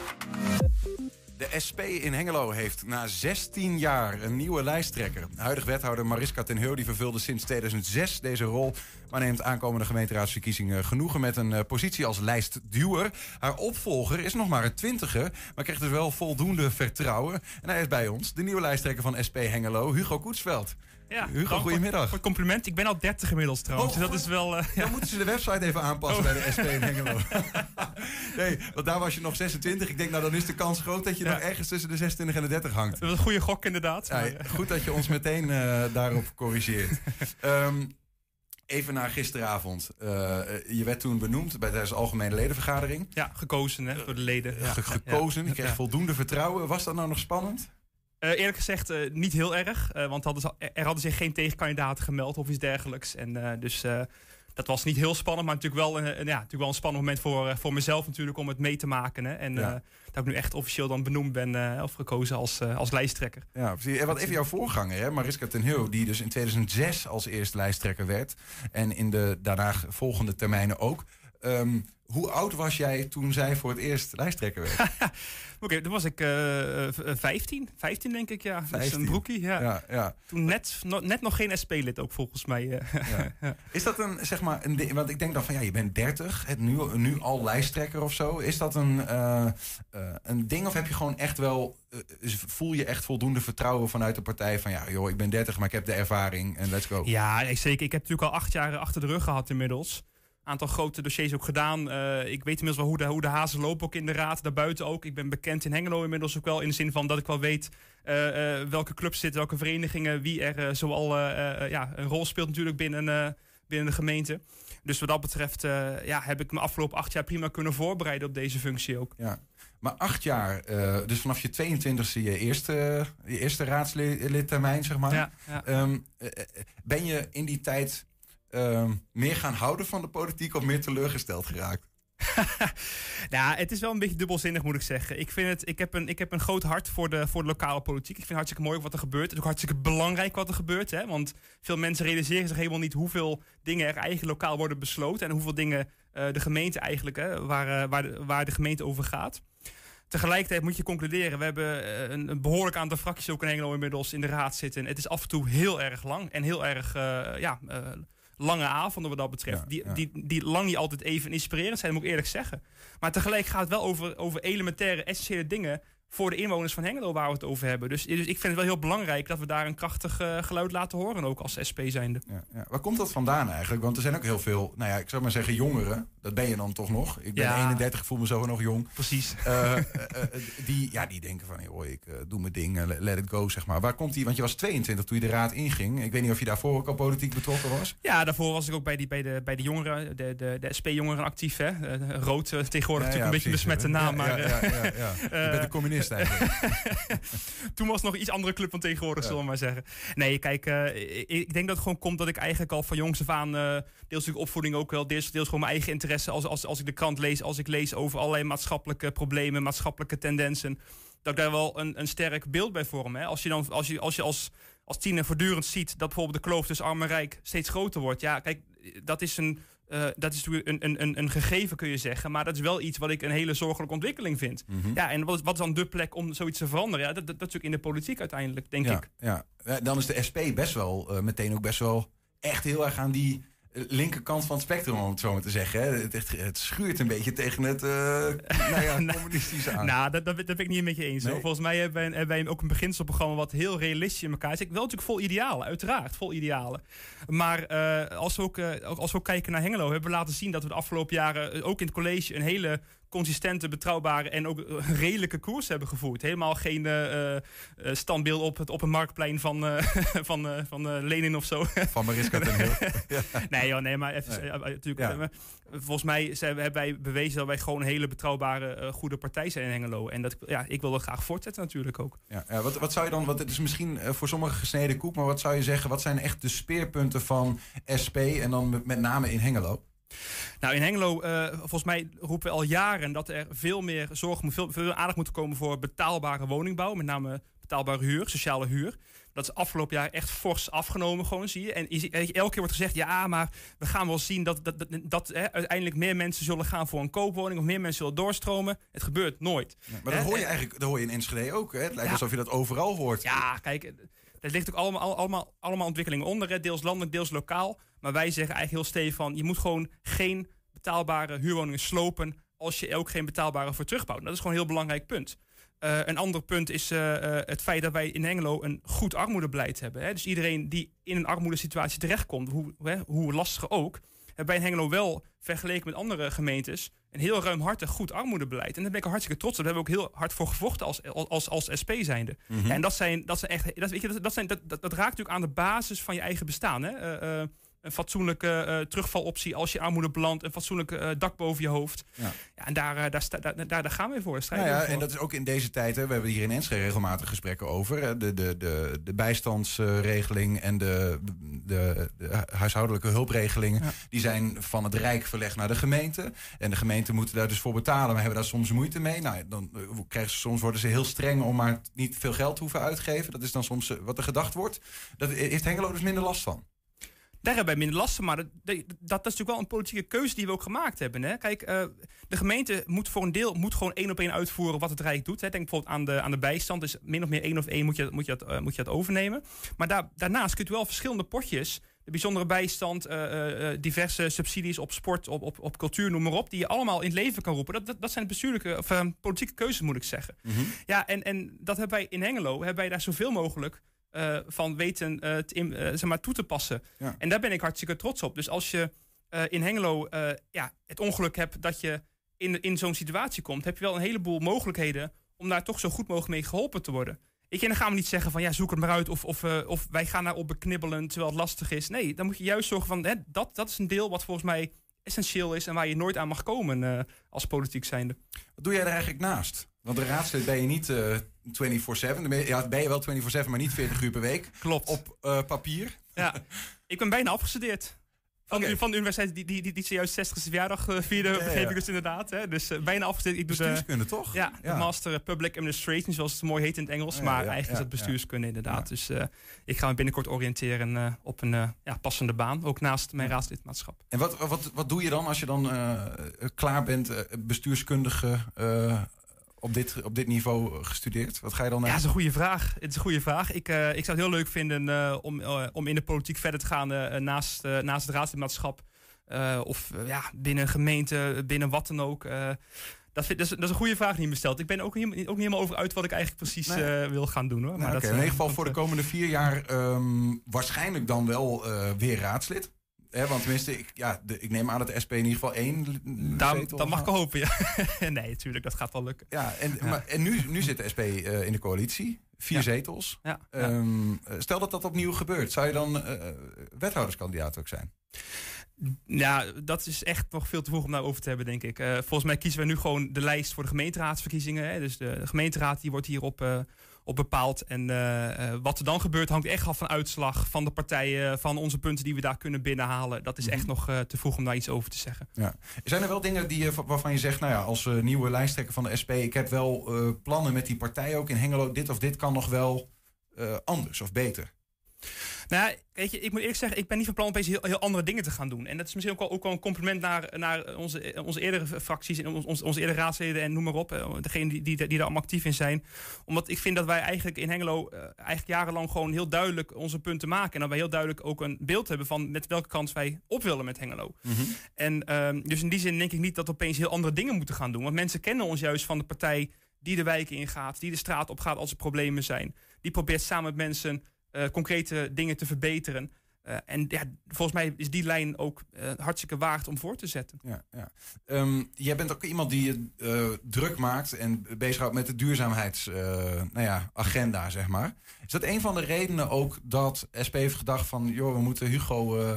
De SP in Hengelo heeft na 16 jaar een nieuwe lijsttrekker. Huidig wethouder Mariska ten Heel die vervulde sinds 2006 deze rol... maar neemt aankomende gemeenteraadsverkiezingen genoegen met een uh, positie als lijstduwer. Haar opvolger is nog maar een twintiger, maar krijgt dus wel voldoende vertrouwen. En hij is bij ons, de nieuwe lijsttrekker van SP Hengelo, Hugo Koetsveld. Ja, Hugo, goedemiddag. Voor het compliment. Ik ben al 30 inmiddels trouwens. Oh, dat is wel, uh, dan ja. moeten ze de website even aanpassen oh. bij de SP in Hengelo. *laughs* nee, want daar was je nog 26. Ik denk, nou dan is de kans groot dat je ja. nog ergens tussen de 26 en de 30 hangt. Dat is een goede gok inderdaad. Ja, goed dat je ons meteen uh, daarop corrigeert. um, *laughs* even naar gisteravond. Uh, je werd toen benoemd bij de algemene ledenvergadering. Ja, gekozen hè, door de leden. Ge gekozen, je kreeg voldoende vertrouwen. Was dat nou nog spannend? Uh, eerlijk gezegd uh, niet heel erg, uh, want hadden ze, er hadden zich geen tegenkandidaten gemeld of iets dergelijks. En dus dat was niet heel spannend, maar natuurlijk wel, een, ja, natuurlijk wel een spannend moment voor, voor mezelf natuurlijk om het mee te maken. Hè. En ja. dat ik nu echt officieel dan benoemd ben of gekozen als, als lijsttrekker. Ja, precies. En wat even jouw voorganger, hè, Mariska ten Heel, die dus in 2006 als eerste lijsttrekker werd en in de daarna volgende termijnen ook. Um, hoe oud was jij toen zij voor het eerst lijsttrekker werd? *laughs* Oké, okay, toen was ik uh, 15. 15 denk ik, ja. 15. Dus een broekie, ja. ja, ja. Toen net, no, net nog geen SP-lid ook volgens mij. Uh, *laughs* ja. Is dat een, zeg maar, een ding, want ik denk dan van ja, je bent 30, het nu, nu al lijsttrekker of zo. Is dat een, uh, een ding of heb je gewoon echt wel, voel je echt voldoende vertrouwen vanuit de partij van ja, joh, ik ben 30, maar ik heb de ervaring en let's go. Ja, zeker. Ik heb natuurlijk al acht jaar achter de rug gehad inmiddels aantal grote dossiers ook gedaan. Uh, ik weet inmiddels wel hoe de, hoe de hazen lopen ook in de raad, daarbuiten ook. Ik ben bekend in Hengelo inmiddels ook wel in de zin van dat ik wel weet uh, uh, welke clubs zitten, welke verenigingen, wie er zoal ja, een rol speelt natuurlijk binnen, binnen de gemeente. Dus wat dat betreft ja, heb ik me afgelopen acht jaar prima kunnen voorbereiden op deze functie ook. Ja. Maar acht jaar, dus vanaf je 22e je eerste, je eerste raadslidtermijn, zeg maar. Ja, ja. Ehm, ben je in die tijd ehm, meer gaan houden van de politiek of meer teleurgesteld geraakt? *laughs* nou, het is wel een beetje dubbelzinnig, moet ik zeggen. Ik, vind het, ik, heb, een, ik heb een groot hart voor de, voor de lokale politiek. Ik vind het hartstikke mooi wat er gebeurt. Het is ook hartstikke belangrijk wat er gebeurt. Hè? Want veel mensen realiseren zich helemaal niet hoeveel dingen er eigenlijk lokaal worden besloten. En hoeveel dingen uh, de gemeente eigenlijk, hè, waar, uh, waar, de, waar de gemeente over gaat. Tegelijkertijd moet je concluderen, we hebben uh, een, behoorlijk aantal fracties ook in Engelo inmiddels in de raad zitten. Het is af en toe heel erg lang en heel erg ja, lange avonden wat dat betreft. die, Die, die lang niet altijd even inspirerend zijn, moet ik eerlijk zeggen. Maar tegelijk gaat het wel over, over elementaire, essentiële dingen voor de inwoners van Hengelo waar we het over hebben. Dus, dus ik vind het wel heel belangrijk dat we daar een krachtig uh, geluid laten horen, ook als SP zijnde. Ja, ja. Waar komt dat vandaan eigenlijk? Want er zijn ook heel veel, nou ja, ik zou maar zeggen jongeren. Dat ben je dan toch nog. Ik ben 31, voel me zo nog jong. Precies. Uh, uh, die, ja, die denken van, joh, ik doe mijn ding, let it go, zeg maar. Waar komt die? Want je was 22 toen je de raad inging. Ik weet niet of je daarvoor ook al politiek betrokken was. Ja, daarvoor was ik ook bij, die, bij, de, bij de jongeren, de, de, de SP-jongeren actief. Hè? rood tegenwoordig natuurlijk een beetje besmette naam. Maar, ja, ja, ja, ja. je bent een communist *laughs* eigenlijk. Toen was het nog iets andere club dan tegenwoordig, zullen we maar zeggen. Nee, kijk, uh, ik, denk dat het gewoon komt dat ik eigenlijk al van jongs af aan, uh, deels natuurlijk opvoeding ook wel, deels, deels gewoon mijn eigen interesse, als, als, als ik de krant lees, als ik lees over allerlei maatschappelijke problemen, maatschappelijke tendensen, dat ik daar wel een, een sterk beeld bij vorm. Hè. Als je dan, als je als, je als, als tiener voortdurend ziet dat bijvoorbeeld de kloof tussen arm en rijk steeds groter wordt, ja, kijk, dat is een uh, dat is natuurlijk een, een, een gegeven, kun je zeggen. Maar dat is wel iets wat ik een hele zorgelijke ontwikkeling vind. Mm -hmm. Ja, en wat is, wat is dan de plek om zoiets te veranderen? Ja, dat, dat, dat is natuurlijk in de politiek uiteindelijk, denk ja, ik. Ja, dan is de SP best wel uh, meteen ook best wel echt heel erg aan die linkerkant van het spectrum, om het zo maar te zeggen. Het, het, het schuurt een beetje tegen het uh, nou ja, *laughs* communistische aan. nou, dat, dat, dat, ben ik niet met je eens. Nee. Volgens mij hebben wij, hebben wij ook een beginselprogramma wat heel realistisch in elkaar zit. Wel natuurlijk vol idealen, uiteraard, vol idealen. Maar uh, als, we ook, uh, als we ook kijken naar Hengelo, hebben we laten zien dat we de afgelopen jaren ook in het college een hele consistente, betrouwbare en ook redelijke koers hebben gevoerd. Helemaal geen uh, standbeeld op, het, op een marktplein van, uh, *laughs* van, uh, van Lenin of zo. Van Mariska ten Heel. *laughs* nee, joh, nee, maar even, nee. natuurlijk. Ja. volgens mij zijn, hebben wij bewezen dat wij gewoon een hele betrouwbare, goede partij zijn in Hengelo. En dat, ja, ik wil dat graag voortzetten natuurlijk ook. Ja, ja, wat, wat zou je dan, wat het is misschien voor sommigen gesneden koek, maar wat zou je zeggen, wat zijn echt de speerpunten van SP en dan met name in Hengelo? Nou, in Hengelo, uh, volgens mij roepen we al jaren dat er veel meer zorg, veel, veel aandacht moet komen voor betaalbare woningbouw. Met name betaalbare huur, sociale huur. Dat is afgelopen jaar echt fors afgenomen, gewoon zie je. En elke keer wordt gezegd, ja, maar we gaan wel zien dat, dat, dat, dat hè, uiteindelijk meer mensen zullen gaan voor een koopwoning of meer mensen zullen doorstromen. Het gebeurt nooit. Ja, maar dat hoor je eigenlijk dat hoor je in Enschede ook. Hè? Het lijkt ja, alsof je dat overal hoort. Ja, kijk, er ligt ook allemaal, allemaal, allemaal ontwikkelingen onder, deels landelijk, deels lokaal. Maar wij zeggen eigenlijk heel stevig van, je moet gewoon geen betaalbare huurwoningen slopen als je ook geen betaalbare voor terugbouwt. Dat is gewoon een heel belangrijk punt. Uh, een ander punt is uh, uh, het feit dat wij in Hengelo een goed armoedebeleid hebben. Hè? Dus iedereen die in een armoedesituatie terechtkomt, hoe, hè, hoe lastig ook, hebben wij in Hengelo wel vergeleken met andere gemeentes een heel ruimhartig goed armoedebeleid. En daar ben ik hartstikke trots op. Daar hebben we ook heel hard voor gevochten als, als, als SP zijnde. Mm -hmm. ja, en dat zijn, dat zijn echt. Dat, weet je, dat, dat, zijn, dat, dat, dat, raakt natuurlijk aan de basis van je eigen bestaan. Hè? Een fatsoenlijke uh, terugvaloptie als je armoede belandt, een fatsoenlijk uh, dak boven je hoofd. Ja. ja en daar, uh, daar, daar, daar, daar, gaan we voor. Nou ja, en dat is ook in deze tijd, hè, we hebben hier in Enschede regelmatig gesprekken over. Hè, de, de, de, de bijstandsregeling en de, de, de huishoudelijke hulpregelingen, ja. die zijn van het Rijk verlegd naar de gemeente. En de gemeenten moeten daar dus voor betalen, maar hebben daar soms moeite mee. Nou, dan krijgen ze, soms worden ze heel streng om maar niet veel geld te hoeven uitgeven. Dat is dan soms wat er gedacht wordt. Daar heeft Hengelo dus minder last van. Daar hebben wij minder last van. Maar dat, dat, dat, is natuurlijk wel een politieke keuze die we ook gemaakt hebben. Hè? Kijk, uh, de gemeente moet voor een deel moet gewoon één op één uitvoeren wat het Rijk doet. Hè? Denk bijvoorbeeld aan de, aan de bijstand. Dus min of meer één of één moet je, moet je, dat, uh, moet je dat overnemen. Maar daar, daarnaast kun je wel verschillende potjes de bijzondere bijstand, uh, uh, diverse subsidies op sport, op, op, op cultuur, noem maar op, die je allemaal in het leven kan roepen. Dat, dat, dat zijn bestuurlijke of uh, politieke keuzes, moet ik zeggen. Mm -hmm. Ja, en, en dat hebben wij in Hengelo, hebben wij daar zoveel mogelijk uh, van weten te, in, uh, zeg maar, toe te passen. Ja. En daar ben ik hartstikke trots op. Dus als je in Hengelo ja, het ongeluk hebt dat je in, in zo'n situatie komt, heb je wel een heleboel mogelijkheden om daar toch zo goed mogelijk mee geholpen te worden. Ik, en dan gaan we niet zeggen van ja, zoek het maar uit of, of, of wij gaan daarop beknibbelen terwijl het lastig is. Nee, dan moet je juist zorgen van hè, dat, dat is een deel wat volgens mij essentieel is en waar je nooit aan mag komen uh, als politiek zijnde. Wat doe jij er eigenlijk naast? Want de raadslid ben je niet uh, 24-7. Ja, ben je wel 24-7, maar niet 40 uur per week. Klopt. Op uh, papier. Ja, ik ben bijna afgestudeerd. Van, okay. van de universiteit die, die, die, die zojuist 60ste verjaardag uh, vierde, ja, begreep ik dus inderdaad. Hè? Dus bijna afgestudeerd. Ik doe bestuurskunde, toch? Ja, ja. master Public Administration, zoals het mooi heet in het Engels. Maar eigenlijk is het bestuurskunde inderdaad. Dus ik ga me binnenkort oriënteren op een ja, passende baan. Ook naast mijn raadslidmaatschap. En wat, wat, wat doe je dan als je dan klaar bent, bestuurskundige op dit, op dit niveau gestudeerd? Wat ga je dan naar? Ja, dat is een goede vraag. Het is een goede vraag. Ik, uh, ik zou het heel leuk vinden uh, om, uh, om in de politiek verder te gaan naast, naast het raadslidmaatschap. of ja, binnen een gemeente, binnen wat dan ook. Dat, vind, dat, is, dat, is, een goede vraag die je me stelt. Ik ben ook, niet, ook niet helemaal over uit wat ik eigenlijk precies nee. wil gaan doen. Hoor. Maar nou, dat, okay. In ieder geval voor de komende vier jaar um, waarschijnlijk dan wel weer raadslid. Hè, want tenminste, ik, ja, de, ik neem aan dat de SP in ieder geval één Daar, Dat mag ik hopen, ja. *laughs* nee, natuurlijk, dat gaat wel lukken. Ja, en, ja. Maar, en nu, nu zit de SP uh, in de coalitie. Vier ja. zetels. Ja. Um, stel dat dat opnieuw gebeurt. Zou je dan uh, wethouderskandidaat ook zijn? Ja, dat is echt nog veel te vroeg om daarover te hebben, denk ik. Uh, volgens mij kiezen we nu gewoon de lijst voor de gemeenteraadsverkiezingen. Hè. Dus de, de gemeenteraad die wordt hierop op bepaald. En uh, wat er dan gebeurt hangt echt af van uitslag van de partijen, van onze punten die we daar kunnen binnenhalen. Dat is echt nog te vroeg om daar iets over te zeggen. Ja. Zijn er wel dingen die, waarvan je zegt, nou ja, als nieuwe lijsttrekker van de SP, ik heb wel plannen met die partijen ook in Hengelo, dit of dit kan nog wel anders of beter? Nou, weet je, ik moet eerlijk zeggen, ik ben niet van plan opeens heel, heel andere dingen te gaan doen. En dat is misschien ook wel, ook wel een compliment naar, naar onze, onze eerdere fracties en onze, onze eerdere raadsleden en noem maar op. Eh, degene die, die, die daar allemaal actief in zijn. Omdat ik vind dat wij eigenlijk in Hengelo uh, eigenlijk jarenlang gewoon heel duidelijk onze punten maken. En dat wij heel duidelijk ook een beeld hebben van met welke kant wij op willen met Hengelo. Mm -hmm. En um, dus in die zin denk ik niet dat we opeens heel andere dingen moeten gaan doen. Want mensen kennen ons juist van de partij die de wijken ingaat, die de straat op gaat als er problemen zijn. Die probeert samen met mensen concrete dingen te verbeteren. Uh, en ja, volgens mij is die lijn ook uh, hartstikke waard om voor te zetten. Ja, ja. Um, jij bent ook iemand die uh, druk maakt en bezighoudt met de duurzaamheidsagenda, nou ja, zeg maar. Is dat een van de redenen ook dat SP heeft gedacht van... joh, we moeten Hugo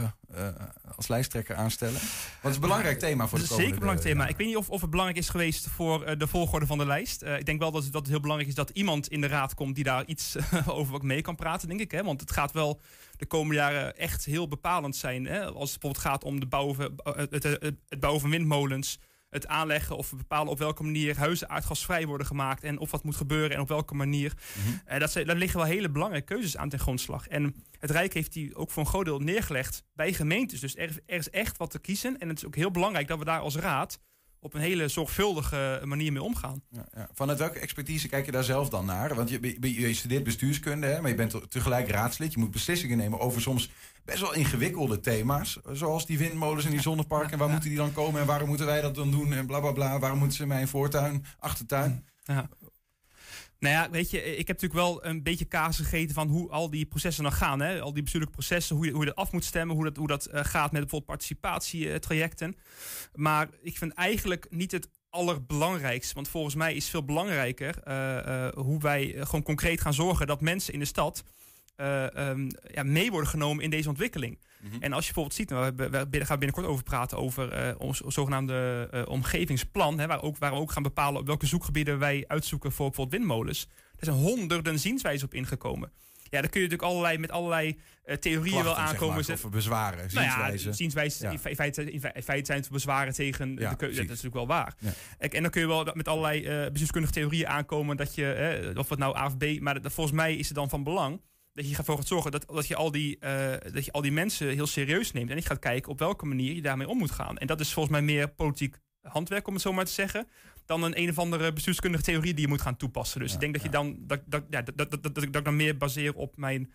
als lijsttrekker aanstellen? Want het is een belangrijk thema voor de komende... Zeker een belangrijk thema. Ik weet niet of, of het belangrijk is geweest voor de volgorde van de lijst. ik denk wel dat, dat het heel belangrijk is dat iemand in de raad komt... die daar iets *laughs* over wat mee kan praten, denk ik. Hè? Want het gaat wel de komende jaren echt heel bepalend zijn. Hè? Als het bijvoorbeeld gaat om de bouwen, het, het, het bouwen van windmolens het aanleggen of bepalen op welke manier huizen aardgasvrij worden gemaakt en of wat moet gebeuren en op welke manier. Mm -hmm. dat daar liggen wel hele belangrijke keuzes aan ten grondslag. En het Rijk heeft die ook voor een groot deel neergelegd bij gemeentes. Dus er, er is echt wat te kiezen. En het is ook heel belangrijk dat we daar als raad op een hele zorgvuldige manier mee omgaan. Ja, ja. Vanuit welke expertise kijk je daar zelf dan naar? Want je, je, je studeert bestuurskunde, hè, maar je bent tegelijk raadslid. Je moet beslissingen nemen over soms best wel ingewikkelde thema's. Zoals die windmolens en die zonneparken. En waar moeten die dan komen en waarom moeten wij dat dan doen? En bla bla bla. Waarom moeten ze in mijn voortuin, achtertuin? Ja. Nou ja, weet je, ik heb natuurlijk wel een beetje kaas gegeten van hoe al die processen dan gaan. Hè? Al die bestuurlijke processen, hoe je, hoe je dat af moet stemmen, hoe dat, hoe dat uh, gaat met bijvoorbeeld participatietrajecten. Maar ik vind eigenlijk niet het allerbelangrijkste. Want volgens mij is veel belangrijker uh, uh, hoe wij gewoon concreet gaan zorgen dat mensen in de stad uh, um, ja, mee worden genomen in deze ontwikkeling. Mm -hmm. En als je bijvoorbeeld ziet, nou, we, we gaan binnenkort over praten over uh, ons zogenaamde uh, omgevingsplan, hè, waar, ook, waar we ook gaan bepalen op welke zoekgebieden wij uitzoeken voor bijvoorbeeld windmolens. Er zijn honderden zienswijzen op ingekomen. Ja, dan kun je natuurlijk allerlei, met allerlei theorieën Klachten, wel aankomen. Zeg maar, of bezwaren, zienswijzen. Nou ja, zienswijzen. Ja. In, feite, in, feite zijn het bezwaren tegen ja, de keuze. Dat is natuurlijk wel waar. En dan kun je wel met allerlei bestuurskundige theorieën aankomen dat je, of het nou AFB, maar dat, volgens mij is het dan van belang dat je ervoor gaat zorgen dat, dat, je al die, uh, dat je al die mensen heel serieus neemt. En je gaat kijken op welke manier je daarmee om moet gaan. En dat is volgens mij meer politiek handwerk, om het zo maar te zeggen. Dan een een of andere bestuurskundige theorie die je moet gaan toepassen. Dus Ja, ik denk dat je dan dat, dat, ja, dat, dat, dat, dat, ik- dat ik dan meer baseer op mijn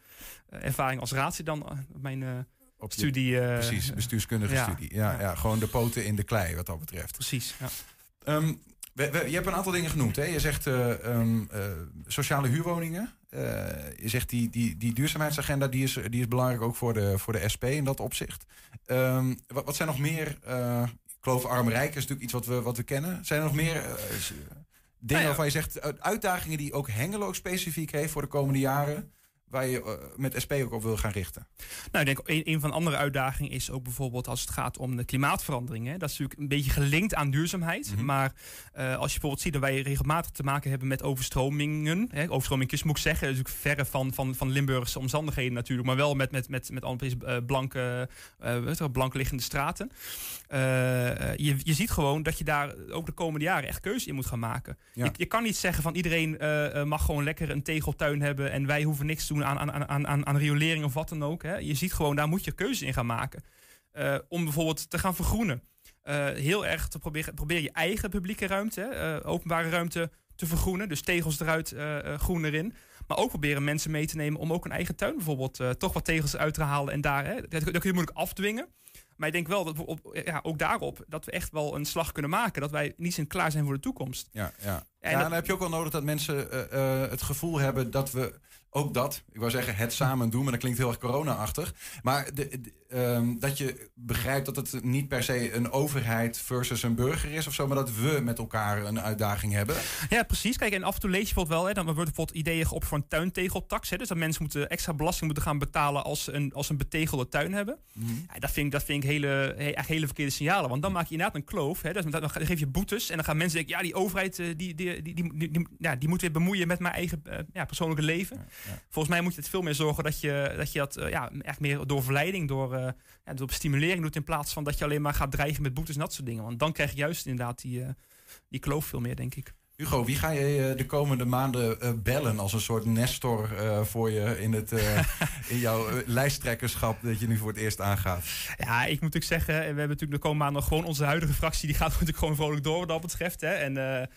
eh, ervaring als raadslid dan eh, mijn eh, Op je- studie. eh, Precies, bestuurskundige ja. studie. Ja, ja. Ja. gewoon de poten in de klei wat dat betreft. Precies. Ja. Ehm, we- we- je hebt een aantal dingen genoemd. Hè? Je zegt eh, ehm, eh, sociale huurwoningen. Eh, je zegt die, die, die duurzaamheidsagenda die is, die is belangrijk ook voor de, voor de SP in dat opzicht. Ehm, wat, wat zijn nog meer... eh ik geloof arm rijk is natuurlijk iets wat we, wat we kennen. Zijn er nog meer Dingen Nou ja. waarvan je zegt, uitdagingen die ook Hengelo specifiek heeft voor de komende jaren, waar je eh, met SP ook op wil gaan richten. Nou, ik denk een, een van de andere uitdagingen is ook bijvoorbeeld als het gaat om de klimaatverandering. Hè. Dat is natuurlijk een beetje gelinkt aan duurzaamheid. Mhm. Maar eh, als je bijvoorbeeld ziet dat wij regelmatig te maken hebben met overstromingen. Hè, overstromingjes moet ik zeggen. Dat is natuurlijk verre van, van, van Limburgse omstandigheden natuurlijk. Maar wel met, met, met, met precies, eh, blanke, wel, blank liggende straten. Je, je ziet gewoon dat je daar ook de komende jaren echt keuze in moet gaan maken. Ja. Je, je kan niet zeggen van iedereen mag gewoon lekker een tegeltuin hebben. En wij hoeven niks te doen aan, aan, aan, aan, aan riolering of wat dan ook. Hè. Je ziet gewoon, daar moet je keuze in gaan maken. Eh, om bijvoorbeeld te gaan vergroenen. Eh, heel erg te proberen, probeer je eigen publieke ruimte, eh, openbare ruimte te vergroenen. Dus tegels eruit, groen erin. Maar ook proberen mensen mee te nemen om ook een eigen tuin bijvoorbeeld toch wat tegels uit te halen. En daar, hè, dat, dat kun je moeilijk afdwingen. Maar ik denk wel dat we op, ja, ook daarop dat we echt wel een slag kunnen maken. Dat wij niet zijn klaar zijn voor de toekomst. Ja, ja. En ja, dan heb je ook wel nodig dat mensen het gevoel hebben dat we ook dat, ik wou zeggen het samen doen, maar dat klinkt heel erg corona-achtig. Maar de, ehm, dat je begrijpt dat het niet per se een overheid versus een burger is of zo, maar dat we met elkaar een uitdaging hebben. Ja, precies. Kijk, en af en toe lees je bijvoorbeeld wel, hè, dan wordt bijvoorbeeld ideeën op voor een tuintegeltax. Hè, dus dat mensen moeten extra belasting moeten gaan betalen als ze een, als ze een betegelde tuin hebben. Ja, dat vind ik, dat vind ik hele, he- eigenlijk hele verkeerde signalen. Want dan maak je inderdaad een kloof. Hè, dus dan, dan geef je boetes en dan gaan mensen denken, ja, die overheid eh, die, die, die, die, die, die- ja, die moet weer bemoeien met mijn eigen eh, ja, persoonlijke leven. Volgens mij moet je het veel meer zorgen dat je dat, je dat eh, ja, echt meer door verleiding, door, eh, ja, door stimulering doet in plaats van dat je alleen maar gaat dreigen met boetes en dat soort dingen. Want dan krijg je juist inderdaad die, eh, die kloof veel meer, denk ik. Hugo, wie ga je eh, de komende maanden bellen als een soort nestor voor je in, het, *laughs* in jouw lijsttrekkerschap dat je nu voor het eerst aangaat? Ja, ik moet natuurlijk zeggen, we hebben natuurlijk de komende maanden gewoon onze huidige fractie, die gaat *laughs* natuurlijk gewoon vrolijk door wat dat betreft. Hè. En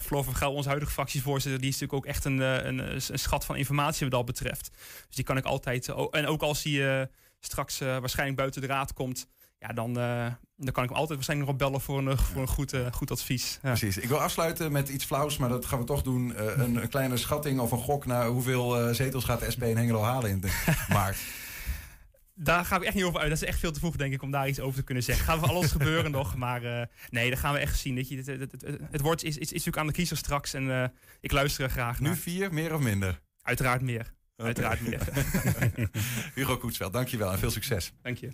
Floor van Gaal, onze huidige fractievoorzitter, die is natuurlijk ook echt een, een, een schat van informatie wat dat betreft. Dus die kan ik altijd, en ook als hij eh, straks eh, waarschijnlijk buiten de raad komt, ja, dan, eh, dan kan ik hem altijd waarschijnlijk nog bellen voor een, voor een goed, eh, goed advies. Ja. Precies. Ik wil afsluiten met iets flauws, maar dat gaan we toch doen. Een, een kleine schatting of een gok naar hoeveel zetels gaat de SP in Hengelo halen in de *laughs* maart. Daar ga ik echt niet over uit. Dat is echt veel te vroeg, denk ik, om daar iets over te kunnen zeggen. Gaat van alles gebeuren *laughs* nog. Maar nee, dat gaan we echt zien. Weet je, het, het, het, het- woord is, is, is natuurlijk aan de kiezer straks. En ik luister er graag naar. Nu vier, meer of minder? Uiteraard meer. Uiteraard meer. *laughs* Hugo Koetsveld, dankjewel en veel succes. Dank je.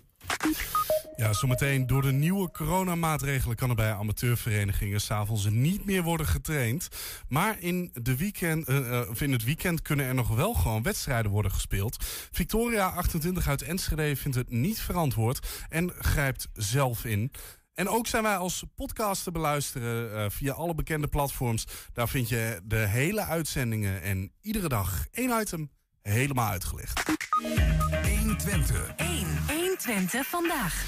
Ja, zometeen door de nieuwe coronamaatregelen kan er bij amateurverenigingen s'avonds niet meer worden getraind. Maar in, de weekend, eh, eh, of in het weekend kunnen er nog wel gewoon wedstrijden worden gespeeld. Victoria 28 uit Enschede vindt het niet verantwoord en grijpt zelf in. En ook zijn wij als podcast te beluisteren eh, via alle bekende platforms. Daar vind je de hele uitzendingen en iedere dag één item helemaal uitgelicht. 120. 1. 120 vandaag.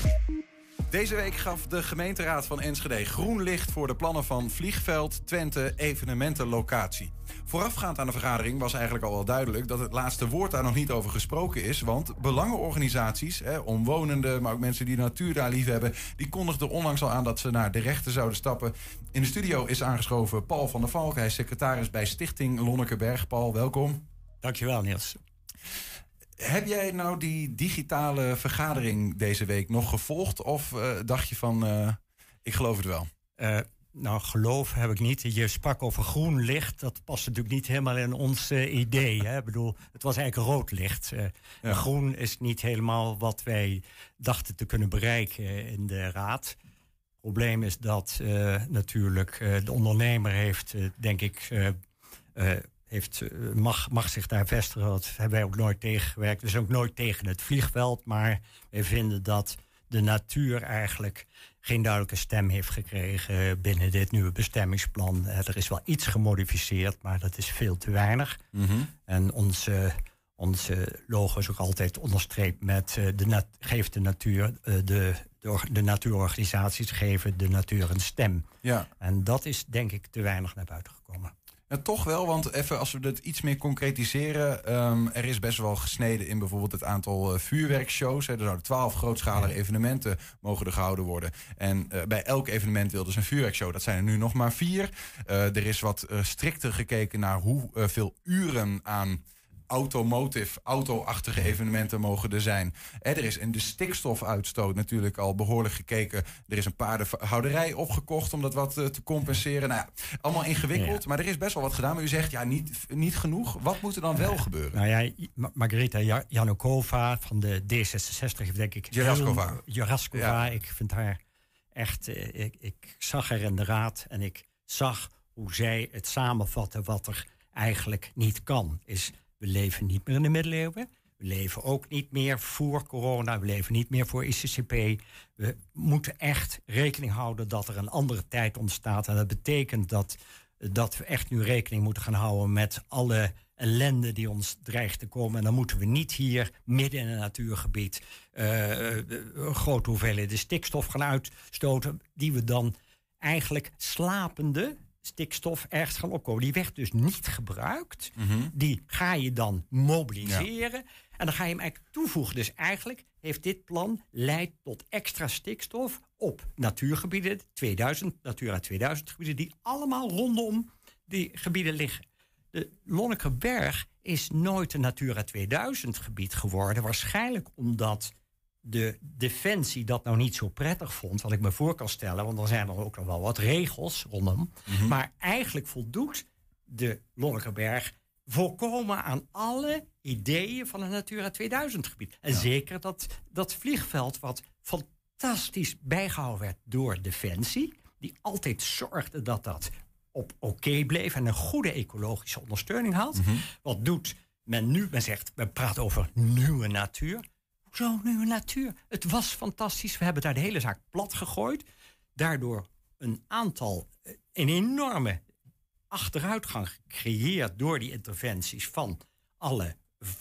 Deze week gaf de gemeenteraad van Enschede groen licht voor de plannen van Vliegveld Twente evenementenlocatie. Voorafgaand aan de vergadering was eigenlijk al wel duidelijk dat het laatste woord daar nog niet over gesproken is. Want belangenorganisaties, hè, omwonenden, maar ook mensen die de natuur daar lief hebben, die kondigden onlangs al aan dat ze naar de rechter zouden stappen. In de studio is aangeschoven Paul van der Valk. Hij is secretaris bij Stichting Lonnekeberg. Paul, welkom. Dankjewel, Niels. Heb jij nou die digitale vergadering deze week nog gevolgd? Of eh, dacht je van, eh, ik geloof het wel? Eh, nou, geloof heb ik niet. Je sprak over groen licht. Dat past natuurlijk niet helemaal in ons idee. Hè? Ik bedoel, het was eigenlijk rood licht. Ja. Groen is niet helemaal wat wij dachten te kunnen bereiken in de raad. Het probleem is dat natuurlijk de ondernemer heeft, denk ik, heeft, eh, mag, mag zich daar vestigen. Dat hebben wij ook nooit tegengewerkt. We zijn ook nooit tegen het vliegveld. Maar wij vinden dat de natuur eigenlijk geen duidelijke stem heeft gekregen binnen dit nieuwe bestemmingsplan. Eh, Er is wel iets gemodificeerd, maar dat is veel te weinig. En onze, onze logo is ook altijd onderstreept met eh, de nat- geeft de natuur, de, de, de natuurorganisaties geven de natuur een stem. Ja. En dat is denk ik te weinig naar buiten gekomen. Ja, toch wel, want even als we het iets meer concretiseren. ehm, er is best wel gesneden in bijvoorbeeld het aantal eh, vuurwerkshows. Hè. Er zouden twaalf grootschalige evenementen mogen er gehouden worden. En eh, bij elk evenement wilden ze een vuurwerkshow. Dat zijn er nu nog maar vier. Eh, er is wat strikter gekeken naar hoeveel uren aan automotive, auto-achtige evenementen mogen er zijn. er is in de stikstofuitstoot natuurlijk al behoorlijk gekeken. Er is een paardenhouderij opgekocht om dat wat te compenseren. Nou ja, allemaal ingewikkeld, maar er is best wel wat gedaan. Maar u zegt, ja, niet, niet genoeg. Wat moet er dan wel gebeuren? Nou ja, Margarita Janukova van de D66, denk ik. Jaraskova. Jaraskova, ik vind haar echt... Ik, ik zag haar in de raad en ik zag hoe zij het samenvatten wat er eigenlijk niet kan. Is we leven niet meer in de middeleeuwen. We leven ook niet meer voor corona. We leven niet meer voor ICCP. We moeten echt rekening houden dat er een andere tijd ontstaat. En dat betekent dat, dat we echt nu rekening moeten gaan houden met alle ellende die ons dreigt te komen. En dan moeten we niet hier midden in een natuurgebied uh, grote hoeveelheden stikstof gaan uitstoten, die we dan eigenlijk slapende stikstof ergens gaan opkomen. Die werd dus niet gebruikt. Mhm. Die ga je dan mobiliseren. En dan ga je hem eigenlijk toevoegen. Dus eigenlijk heeft dit plan leidt tot extra stikstof op natuurgebieden, 2000, Natura 2000 gebieden, die allemaal rondom die gebieden liggen. De Lonnekerberg is nooit een Natura 2000 gebied geworden. Waarschijnlijk omdat de defensie dat nou niet zo prettig vond, wat ik me voor kan stellen, want dan zijn er ook nog wel wat regels rondom. Mhm. Maar eigenlijk voldoet de Lonnekerberg volkomen aan alle ideeën van een Natura 2000 gebied. En zeker dat, dat vliegveld wat fantastisch bijgehouden werd door Defensie, die altijd zorgde dat dat op oké bleef en een goede ecologische ondersteuning had. Mhm. Wat doet men nu? Men zegt, we praten over nieuwe natuur. Hoezo nieuwe natuur? Het was fantastisch. We hebben daar de hele zaak plat gegooid. Daardoor een aantal, eh, een enorme achteruitgang gecreëerd door die interventies van alle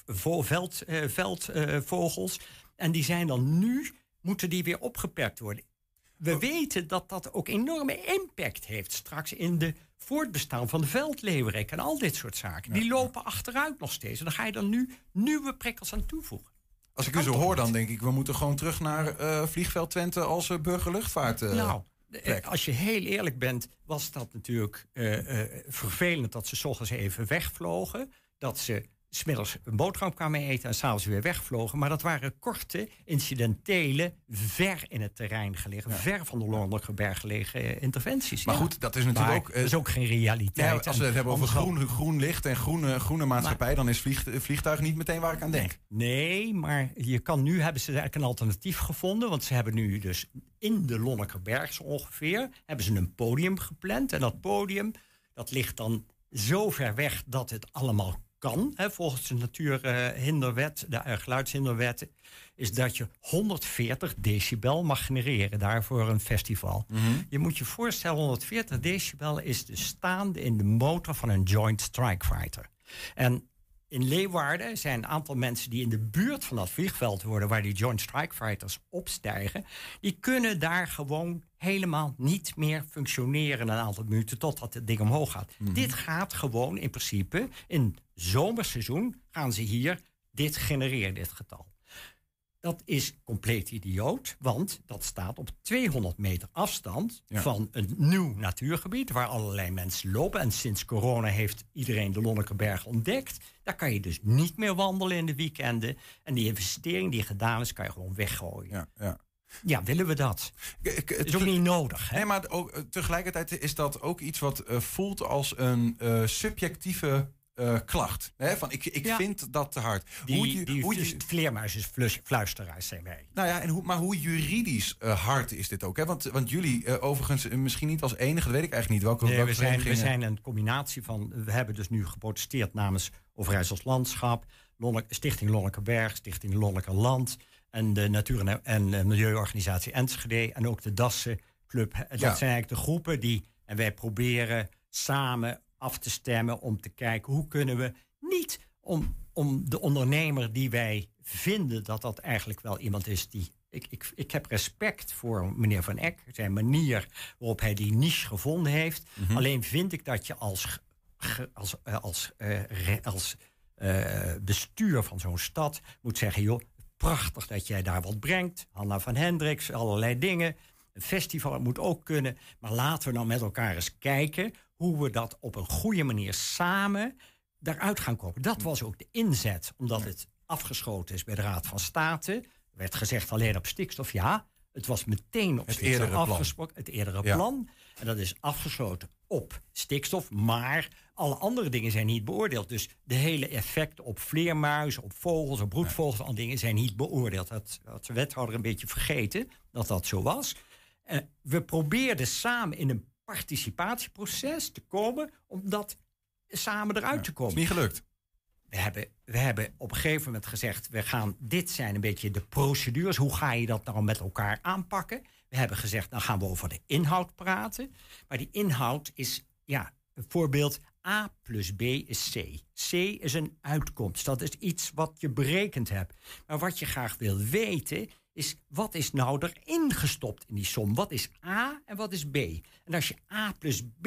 veldvogels. Veld, uh, vogels. en die zijn dan nu, moeten die weer opgeperkt worden. We weten dat dat ook enorme impact heeft straks in de voortbestaan van de veldleeuwerik en al dit soort zaken. Die lopen achteruit nog steeds. En dan ga je dan nu nieuwe prikkels aan toevoegen. Als ik u zo hoor, dan denk ik, we moeten gewoon terug naar uh, vliegveld Twente als uh, burgerluchtvaart. Uh, nou, als je heel eerlijk bent, was dat natuurlijk vervelend dat ze s ochtends even wegvlogen. Dat ze smiddags een boterham kwamen eten en s'avonds weer wegvlogen. Maar dat waren korte, incidentele, ver in het terrein gelegen, ver van de Londerberg gelegen eh, interventies. Maar goed, dat is natuurlijk ook... dat is ook geen realiteit. Ja, als we het hebben over groen, groen licht en groene, groene maatschappij, dan is vlieg, vliegtuig niet meteen waar ik aan denk. Nee, maar je kan nu hebben ze eigenlijk een alternatief gevonden. Want ze hebben nu dus in de Lonnekerberg zo ongeveer, hebben ze een podium gepland. En dat podium, dat ligt dan zo ver weg dat het allemaal kan, hè, volgens de natuurhinderwet, de geluidshinderwet, is dat je 140 decibel mag genereren daar voor een festival. Mhm. Je moet je voorstellen, 140 decibel is de staande in de motor van een Joint Strike Fighter. En in Leeuwarden zijn een aantal mensen die in de buurt van dat vliegveld worden, waar die Joint Strike Fighters opstijgen, die kunnen daar gewoon helemaal niet meer functioneren een aantal minuten totdat het ding omhoog gaat. Mhm. Dit gaat gewoon in principe in zomerseizoen gaan ze hier dit genereren, dit getal. Dat is compleet idioot, want dat staat op 200 meter afstand Ja. van een nieuw natuurgebied waar allerlei mensen lopen. En sinds corona heeft iedereen de Lonnekerberg ontdekt. Daar kan je dus niet meer wandelen in de weekenden. En die investering die gedaan is, kan je gewoon weggooien. Ja, ja. Ja, willen we dat? Ik- Is ook niet nodig. Hè? Nee, maar ook, eh, tegelijkertijd is dat ook iets wat eh, voelt als een eh, subjectieve klacht. Hè? Van, ik ik Ja. vind dat te hard. Die, hoe, die hoe je- vleermuisjes-fluisteraars zijn wij. nou ja, en hoe, maar hoe juridisch hard is dit ook? Hè? Want, want jullie, overigens, misschien niet als enige, dat weet ik eigenlijk niet. Welke, Nee, welke we, zijn, we zijn een combinatie van. We hebben dus nu geprotesteerd namens Overijssels Landschap, Lonne- Stichting Lonnekerberg, Stichting Lonnekerland en de Natuur- en, en eh, Milieuorganisatie Enschede en ook de Dassen Club. Dat Ja. zijn eigenlijk de groepen die. En wij proberen samen af te stemmen om te kijken hoe kunnen we niet om, om de ondernemer die wij vinden dat dat eigenlijk wel iemand is die. Ik, ik, ik heb respect voor meneer Van Eck, zijn manier waarop hij die niche gevonden heeft. Mhm. Alleen vind ik dat je als, als, eh, als, eh, als eh, bestuur van zo'n stad moet zeggen: joh, prachtig dat jij daar wat brengt. Hanna van Hendricks, allerlei dingen. Een festival moet ook kunnen. Maar laten we nou met elkaar eens kijken hoe we dat op een goede manier samen daaruit gaan komen. Dat was ook de inzet, omdat het afgeschoten is bij de Raad van State. Er werd gezegd alleen op stikstof, ja. Het was meteen op Het stikstof eerdere plan. afgesproken, het eerdere Ja. plan. En dat is afgesloten op stikstof, maar alle andere dingen zijn niet beoordeeld. Dus de hele effecten op vleermuizen, op vogels, op broedvogels, al dingen zijn niet beoordeeld. Dat had de wethouder een beetje vergeten dat dat zo was. Eh, we probeerden samen in een participatieproces te komen om dat samen eruit te komen Is niet gelukt. we hebben, we hebben op een gegeven moment gezegd: we gaan, dit zijn een beetje de procedures. Hoe ga je dat nou met elkaar aanpakken? We hebben gezegd: dan gaan we over de inhoud praten. Maar die inhoud is, ja, een voorbeeld. A plus B is C. C is een uitkomst. Dat is iets wat je berekend hebt. Maar wat je graag wil weten is wat is nou erin gestopt in die som? Wat is A en wat is B? En als je A plus B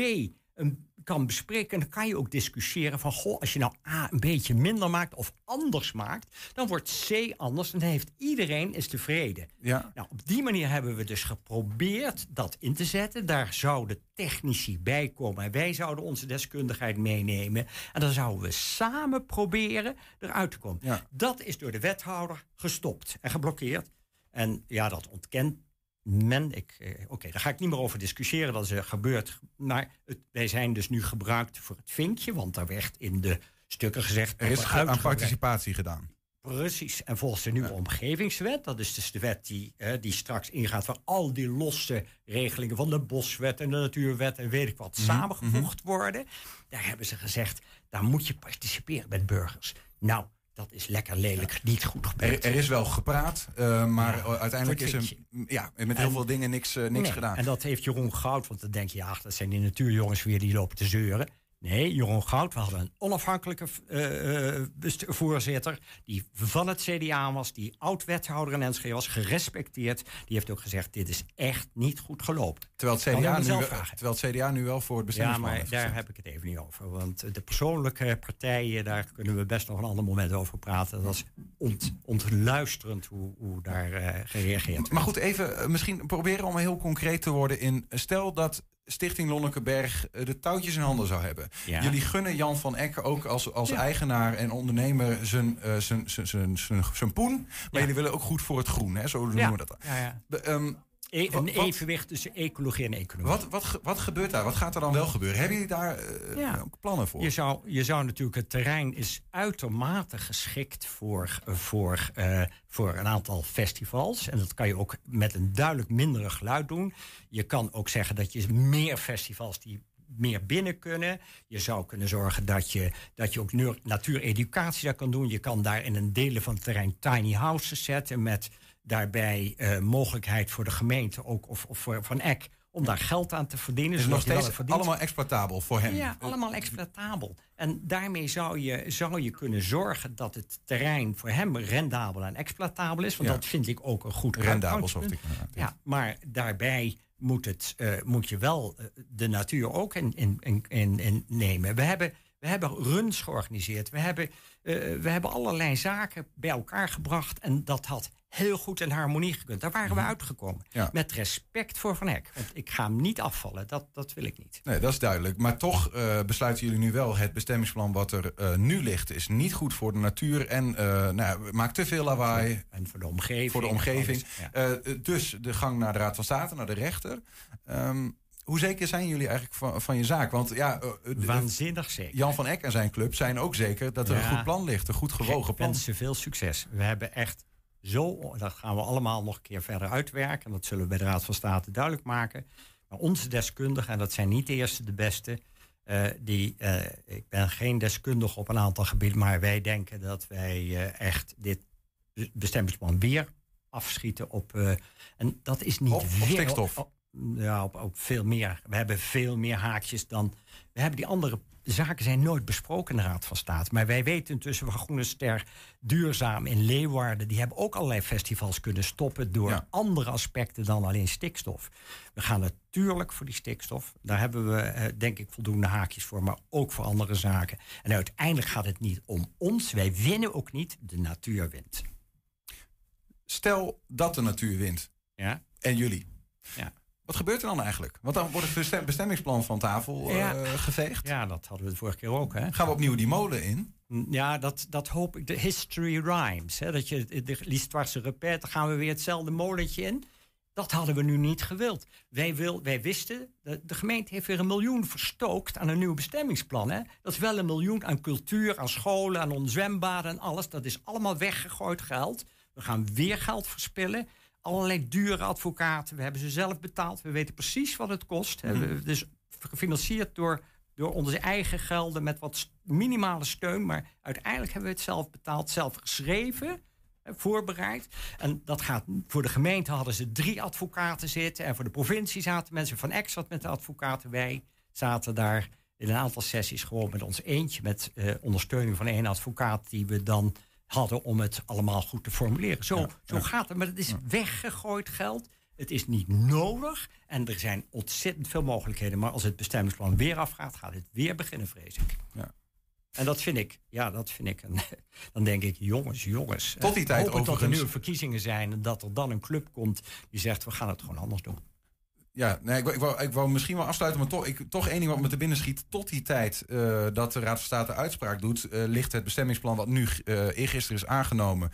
een, kan bespreken, dan kan je ook discussiëren van... goh, als je nou A een beetje minder maakt of anders maakt... dan wordt C anders en dan heeft iedereen is tevreden. Ja. Nou, op die manier hebben we dus geprobeerd dat in te zetten. Daar zouden technici bij komen. En wij zouden onze deskundigheid meenemen. En dan zouden we samen proberen eruit te komen. Ja. Dat is door de wethouder gestopt en geblokkeerd. En ja, dat ontkent men. Ik, eh, Oké, daar ga ik niet meer over discussiëren. Dat is er gebeurd. Maar het, wij zijn dus nu gebruikt voor het vinkje. Want daar werd in de stukken gezegd... Er is aan participatie gedaan. Precies. En volgens de nieuwe omgevingswet, dat is dus de wet die, eh, die straks ingaat voor al die losse regelingen van de boswet en de natuurwet en weet ik wat Mhm, samengevoegd worden. Daar hebben ze gezegd, daar moet je participeren met burgers. Nou, dat is lekker lelijk niet goed gebeurd. er is wel gepraat, eh, maar Ja, uiteindelijk is er ja, met heel En- veel dingen niks, eh, niks Nee, gedaan. En dat heeft Jeroen Goud, want dan denk je, ach, dat zijn die natuurjongens weer die lopen te zeuren. Nee, Jeroen Goud, we hadden een onafhankelijke eh, eh, best- voorzitter... die van het CDA was, die oud-wethouder in Enschede was, gerespecteerd. Die heeft ook gezegd, dit is echt niet goed gelopen. terwijl, het CDA nu, terwijl het CDA nu wel voor het Ja, bestemmingsplan maar heeft daar heb ik het even niet over. Want de persoonlijke partijen, daar kunnen we best nog een ander moment over praten. Dat is ont, ontluisterend hoe, hoe daar eh, gereageerd wordt. Maar goed, even eh, misschien proberen om heel concreet te worden in... Stel dat Stichting Lonnekeberg eh, de touwtjes in handen zou hebben. Ja. Jullie gunnen Jan van Eck ook als, als Ja. eigenaar en ondernemer zijn, eh, zijn, zijn, zijn, zijn, poen. Maar Ja. jullie willen ook goed voor het groen, hè? zo noemen Ja. we dat. dan. Ja, ja. De, ehm, E- een wat- evenwicht tussen ecologie en economie. wat, wat, wat gebeurt daar? Wat gaat er dan wel gebeuren? Hebben jullie daar eh, Ja. ook plannen voor? Je zou, je zou natuurlijk, het terrein is uitermate geschikt voor, eh, voor, eh, voor een aantal festivals. En dat kan je ook met een duidelijk mindere geluid doen. Je kan ook zeggen dat je meer festivals die meer binnen kunnen. Je zou kunnen zorgen dat je, dat je ook natuureducatie daar kan doen. Je kan daar in een delen van het terrein tiny houses zetten... met daarbij eh, mogelijkheid voor de gemeente ook, of, of voor Van Eck... om daar geld aan te verdienen. het nog steeds allemaal exploitabel voor hen? Ja, allemaal exploitabel. En daarmee zou je, zou je kunnen zorgen dat het terrein voor hem rendabel en exploitabel is. Want Ja. dat vind ik ook een goed Rendabel, zocht ik. ja. Ja, maar daarbij moet, het, eh, moet je wel eh, de natuur ook in, in, in, in nemen. We hebben, we hebben runs georganiseerd. We hebben, eh, we hebben allerlei zaken bij elkaar gebracht. En dat had heel goed in harmonie gekund. Daar waren we uitgekomen. Mhm. Ja. Met respect voor Van Eck. Want ik ga hem niet afvallen. Dat, dat wil ik niet. Nee, dat is duidelijk. Maar toch eh, besluiten jullie nu wel... het bestemmingsplan wat er eh, nu ligt... is niet goed voor de natuur en eh, nou, ja, maakt te veel lawaai En voor de omgeving. voor de omgeving. alles, ja. Dus de gang naar de Raad van State, naar de rechter. Ehm, hoe zeker zijn jullie eigenlijk van, van je zaak? Want ja, eh, de- Waanzinnig zeker. Jan van Eck en zijn club zijn ook zeker... dat er een goed plan ligt, een goed gewogen plan. wens ze veel succes. We hebben echt zo, dat gaan we allemaal nog een keer verder uitwerken. En dat zullen we bij de Raad van State duidelijk maken. Maar onze deskundigen, en dat zijn niet de eerste de beste. eh, die, eh, ik ben geen deskundige op een aantal gebieden, maar wij denken dat wij eh, echt dit bestemmingsplan weer afschieten op. eh, en dat is niet Op- op weer- stikstof. op- ja, op, op veel meer. We hebben veel meer haakjes dan. We hebben die andere zaken zijn nooit besproken in de Raad van State. Maar wij weten intussen van Groene Ster, Duurzaam in Leeuwarden. Die hebben ook allerlei festivals kunnen stoppen door Ja. andere aspecten dan alleen stikstof. We gaan natuurlijk voor die stikstof. Daar hebben we eh, denk ik voldoende haakjes voor, maar ook voor andere zaken. En uiteindelijk gaat het niet om ons. Wij winnen ook niet, de natuur wint. Stel dat de natuur wint Ja? en jullie. Ja. Wat gebeurt er dan eigenlijk? Want dan wordt het bestem- bestemmingsplan van tafel eh, geveegd. Ja, dat hadden we de vorige keer ook. Hè? Gaan we opnieuw die molen in? Ja, dat, dat hoop ik. De history rhymes. Hè? Dat je de l'histoire repet, dan gaan we weer hetzelfde molentje in. Dat hadden we nu niet gewild. Wij, wil, wij wisten, de, de gemeente heeft weer een miljoen verstookt aan een nieuw bestemmingsplan. Hè? Dat is wel een miljoen aan cultuur, aan scholen, aan onze zwembaden en alles. Dat is allemaal weggegooid geld. We gaan weer geld verspillen. Allerlei dure advocaten. We hebben ze zelf betaald. We weten precies wat het kost. We- Dus gefinancierd door, door onze eigen gelden met wat minimale steun. Maar uiteindelijk hebben we het zelf betaald, zelf geschreven, hè, voorbereid. En dat gaat voor de gemeente hadden ze drie advocaten zitten. En voor de provincie zaten mensen van Ex zat met de advocaten. Wij zaten daar in een aantal sessies gewoon met ons eentje. Met eh, ondersteuning van één advocaat die we dan hadden om het allemaal goed te formuleren. Zo, zo gaat het. Maar het is weggegooid geld. Het is niet nodig. En er zijn ontzettend veel mogelijkheden. Maar als het bestemmingsplan weer afgaat, gaat het weer beginnen, vrees ik. Ja. En dat vind ik, ja, dat vind ik. Een, *laughs* dan denk ik, jongens, jongens. Tot die eh, tijd dat er nieuwe verkiezingen zijn. En dat er dan een club komt die zegt, we gaan het gewoon anders doen. Ja, nee, ik, wou, ik, wou, ik wou misschien wel afsluiten, maar toch, ik, toch één ding wat me te binnen schiet. Tot die tijd eh, dat de Raad van State uitspraak doet, eh, ligt het bestemmingsplan wat nu eh eergisteren is aangenomen,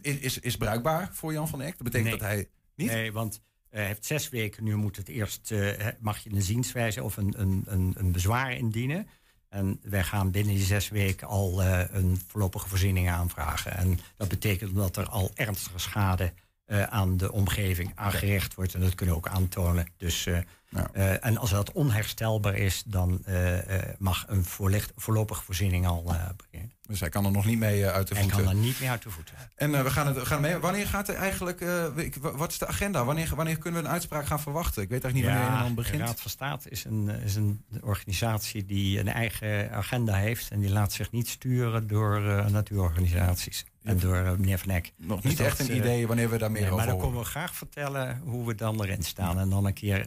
is, is, is bruikbaar voor Jan van Eck. Dat betekent Nee. dat hij niet... Nee, want hij heeft zes weken. Nu moet het eerst, mag je een zienswijze of een, een, een, een bezwaar indienen. En wij gaan binnen die zes weken al een voorlopige voorziening aanvragen. En dat betekent dat er al ernstige schade eh, aan de omgeving aangericht wordt. En dat kunnen we ook aantonen. Dus, eh, Ja. eh, en als dat onherstelbaar is, dan eh, eh, mag een voorlicht, voorlopige voorziening al beginnen. Dus hij kan er nog niet mee uit de En voeten. kan dan niet meer uit de voeten. En we gaan het we gaan mee. Wanneer gaat er eigenlijk. ik- wat is de agenda? Wanneer, wanneer kunnen we een uitspraak gaan verwachten? Ik weet eigenlijk niet wanneer een dan de begint. Raad van State is een, is een organisatie die een eigen agenda heeft. En die laat zich niet sturen door natuurorganisaties. En door eh, meneer Van Eck. Nog Dus niet dat, echt een idee wanneer we daar meer Nee, over maar dan komen we graag vertellen hoe we dan erin staan. En dan een keer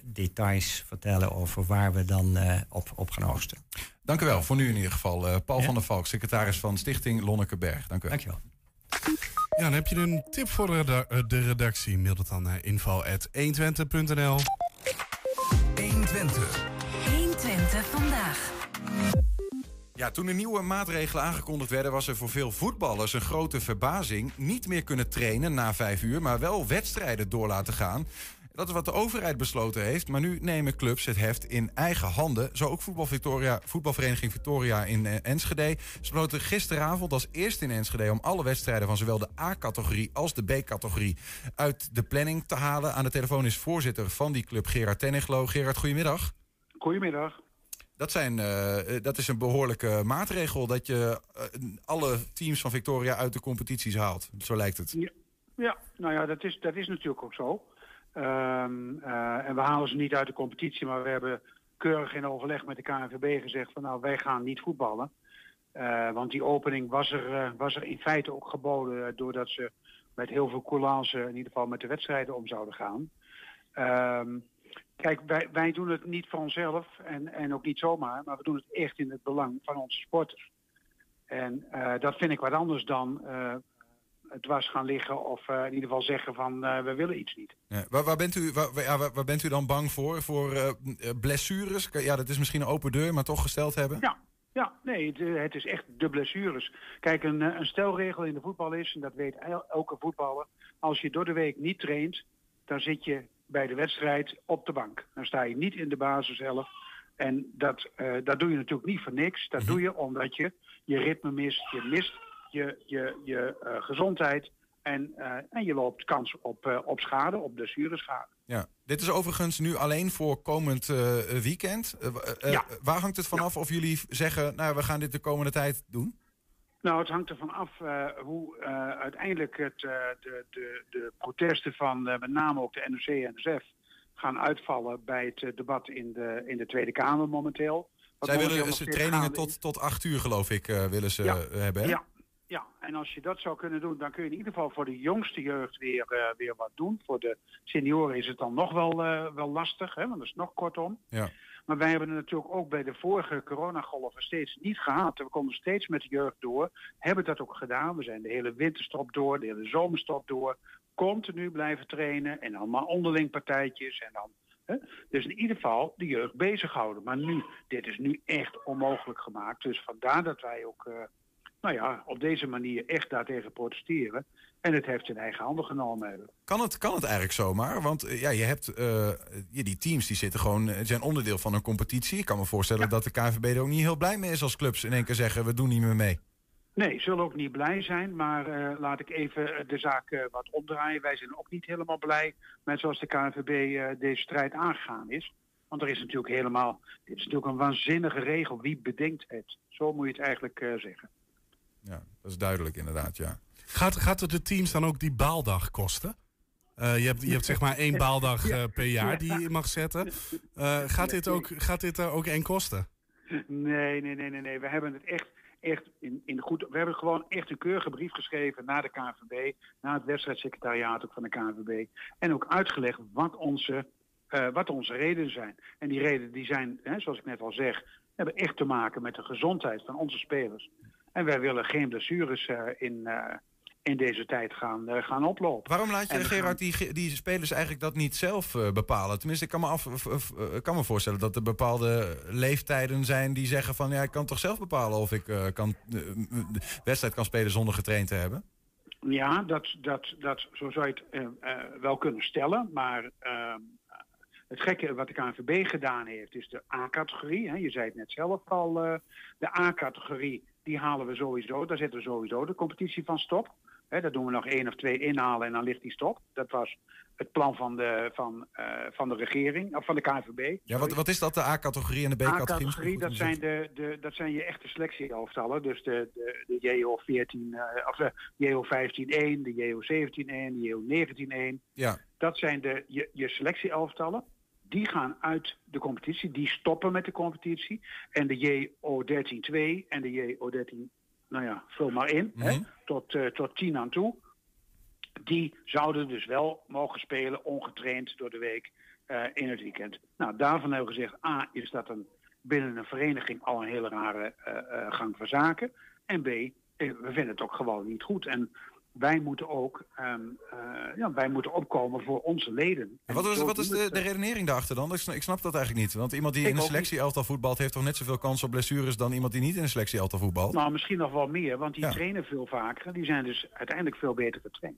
details vertellen over waar we dan eh, op, op gaan oogsten. Dank u wel, voor nu in ieder geval. Eh, Paul Ja. van der Valk, secretaris van Stichting Lonnekeberg. Dank u wel. Dankjewel. Ja, dan heb je een tip voor de, eh, de redactie. Mail dat dan naar info.120.nl. 120. 120 vandaag. Ja, toen de nieuwe maatregelen aangekondigd werden, was er voor veel voetballers een grote verbazing. Niet meer kunnen trainen na vijf uur, maar wel wedstrijden door laten gaan. Dat is wat de overheid besloten heeft. Maar nu nemen clubs het heft in eigen handen. Zo ook voetbal Victoria, voetbalvereniging Victoria in eh, Enschede. Ze besloten gisteravond als eerste in Enschede om alle wedstrijden van zowel de A-categorie als de B-categorie uit de planning te halen. Aan de telefoon is voorzitter van die club Gerard Tenniglo. Gerard, goedemiddag. Goedemiddag. Dat, zijn, eh, eh, dat is een behoorlijke maatregel dat je alle teams van Victoria uit de competities haalt. Zo lijkt het. Ja, nou ja, dat is, dat is natuurlijk ook zo. Ehm, eh, en we halen ze niet uit de competitie, maar we hebben keurig in overleg met de KNVB gezegd van nou, wij gaan niet voetballen. Eh, want die opening was er, eh, was er in feite ook geboden doordat ze met heel veel coulance in ieder geval met de wedstrijden om zouden gaan. Ehm, kijk, wij, wij doen het niet voor onszelf en, en ook niet zomaar, maar we doen het echt in het belang van onze sporters. En dat vind ik wat anders dan het was gaan liggen of eh, in ieder geval zeggen van eh, we willen iets niet. Ja, waar, waar, bent u, waar, ja, waar, waar bent u dan bang voor? Voor eh, blessures? Ja, dat is misschien een open deur, maar toch gesteld hebben? Ja, ja nee, het, het is echt de blessures. Kijk, een, een stelregel in de voetbal is, en dat weet el- elke voetballer, als je door de week niet traint, dan zit je bij de wedstrijd op de bank. Dan sta je niet in de basis zelf. En dat, dat doe je natuurlijk niet voor niks. Dat doe je omdat je je ritme mist. Je mist je, je, je eh, gezondheid. En, eh, en je loopt kans op, eh, op schade, op blessureschade. Ja. Dit is overigens nu alleen voor komend weekend. Ja. Waar hangt het vanaf of jullie zeggen, nou, we gaan dit de komende tijd doen? Nou, het hangt ervan af hoe uiteindelijk het, de, de, de protesten van met name ook de NOC en NSF gaan uitvallen bij het debat in de, in de Tweede Kamer momenteel. Wat Zij willen ze trainingen tot, tot acht uur, geloof ik, willen ze Ja. hebben. Hè? Ja, ja, en als je dat zou kunnen doen, dan kun je in ieder geval voor de jongste jeugd weer, eh, weer wat doen. Voor de senioren is het dan nog wel, eh, wel lastig, hè, want dat is nog kortom. Ja. Maar wij hebben het natuurlijk ook bij de vorige coronagolven steeds niet gehad. We konden steeds met de jeugd door. Hebben dat ook gedaan. We zijn de hele winterstop door, de hele zomerstop door. Continu blijven trainen en allemaal onderling partijtjes. En dan Hè? Dus in ieder geval de jeugd bezighouden. Maar nu, dit is nu echt onmogelijk gemaakt. Dus vandaar dat wij ook, uh, nou ja, op deze manier echt daartegen protesteren. En het heeft in eigen handen genomen hebben. Kan het, kan het eigenlijk zomaar? Want uh, ja, je hebt uh, die teams die zitten gewoon, zijn onderdeel van een competitie. Ik kan me voorstellen ja. dat de KNVB er ook niet heel blij mee is als clubs in één keer zeggen we doen niet meer mee. Nee, zullen ook niet blij zijn, maar uh, laat ik even de zaak uh, wat omdraaien. Wij zijn ook niet helemaal blij met zoals de KNVB deze strijd aangegaan is. Want er is natuurlijk helemaal, dit is natuurlijk een waanzinnige regel. Wie bedenkt het? Zo moet je het eigenlijk zeggen. Ja, dat is duidelijk inderdaad, ja. Gaat, gaat het de teams dan ook die baaldag kosten? je, hebt, je hebt zeg maar één baaldag per jaar die je mag zetten. gaat, dit ook, gaat dit er ook één kosten? Nee, nee, nee, nee, nee. We hebben het echt echt in, in goed. We hebben gewoon echt een keurige brief geschreven naar de KNVB, naar het wedstrijdsecretariaat ook van de KNVB. En ook uitgelegd wat onze, uh, wat onze redenen zijn. En die redenen die zijn, hè, zoals ik net al zeg, hebben echt te maken met de gezondheid van onze spelers. En wij willen geen blessures uh, in, uh, in deze tijd gaan, uh, gaan oplopen. Waarom laat je, En Gerard, die, die spelers eigenlijk dat niet zelf bepalen? Tenminste, ik kan me, af, kan me voorstellen dat er bepaalde leeftijden zijn die zeggen van... ja, ik kan toch zelf bepalen of ik kan, de wedstrijd kan spelen zonder getraind te hebben? Ja, dat, dat, dat, zo zou je het wel kunnen stellen. Maar ehm, het gekke wat de KNVB gedaan heeft is de A-categorie. Je zei het net zelf al, de A-categorie die halen we sowieso. Daar zetten we sowieso de competitie van stop. He, daar doen we nog één of twee inhalen en dan ligt die stop. Dat was het plan van de, van, uh, van de regering, of van de KNVB. Ja, wat, wat is dat, de A-categorie en de B-categorie? A-categorie, dat, zijn de, de, dat zijn je echte selectieelftallen. Dus de, de, de JO 14, uh, of de JO 15-1, de JO 17-1, de JO 19-1. Ja. Dat zijn de, je, je selectieelftallen. Die gaan uit de competitie, die stoppen met de competitie. En de JO 13-2 en de JO 13 nou ja, vul maar in, mm -hmm. hè, tot, uh, tot tien aan toe. Die zouden dus wel mogen spelen, ongetraind door de week uh, in het weekend. Nou, daarvan hebben we gezegd, A, is dat een, binnen een vereniging al een hele rare uh, gang van zaken. En B, we vinden het ook gewoon niet goed. En wij moeten ook um, uh, ja, wij moeten opkomen voor onze leden. En wat is, wat is de, de redenering daarachter dan? Ik snap dat eigenlijk niet. Want iemand die ik in een selectie-elftal voetbalt... heeft toch net zoveel kans op blessures... dan iemand die niet in een selectie-elftal voetbalt? Nou, misschien nog wel meer. Want die ja. trainen veel vaker. Die zijn dus uiteindelijk veel beter getraind.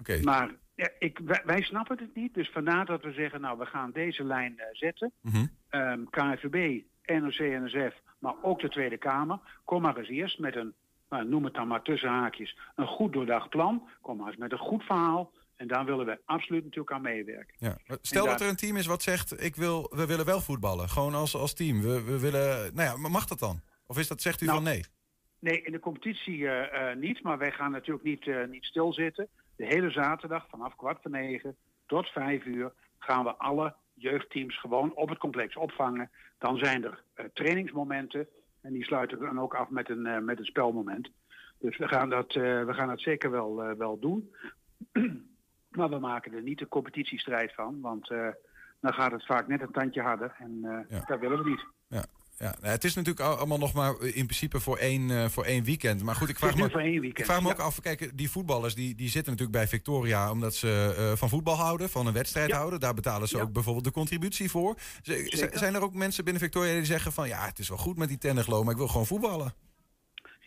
Okay. Maar ja, ik, wij, wij, snappen het niet. Dus vandaar dat we zeggen... nou, we gaan deze lijn uh, zetten. Mm -hmm. um, KNVB, NOC, NSF... maar ook de Tweede Kamer. Kom maar eens eerst met een nou, noem het dan maar tussen haakjes, een goed doordacht plan. Kom maar eens met een goed verhaal. En daar willen we absoluut natuurlijk aan meewerken. Ja. Stel dat er een team is wat zegt, ik wil, we willen wel voetballen. Gewoon als, als team. We, we willen, nou ja, mag dat dan? Of is dat, zegt u nou, van nee? Nee, in de competitie uh, uh, niet. Maar wij gaan natuurlijk niet, uh, niet stilzitten. De hele zaterdag vanaf kwart voor negen tot vijf uur gaan we alle jeugdteams gewoon op het complex opvangen. Dan zijn er trainingsmomenten. En die sluiten dan ook af met een, uh, met een spelmoment. Dus we gaan dat, uh, we gaan dat zeker wel, uh, wel doen. *clears throat* maar we maken er niet een competitiestrijd van. Want dan gaat het vaak net een tandje harder. En ja. dat willen we niet. Ja. Ja, nou, het is natuurlijk allemaal nog maar in principe voor één, uh, voor één weekend. Maar goed, ik vraag me, voor één weekend, ik vraag me ja. ook af, kijk, die voetballers die, die zitten natuurlijk bij Victoria omdat ze uh, van voetbal houden, van een wedstrijd ja. houden. Daar betalen ze ja. ook bijvoorbeeld de contributie voor. Z zijn er ook mensen binnen Victoria die zeggen van ja, het is wel goed met die tenniglo, maar ik wil gewoon voetballen?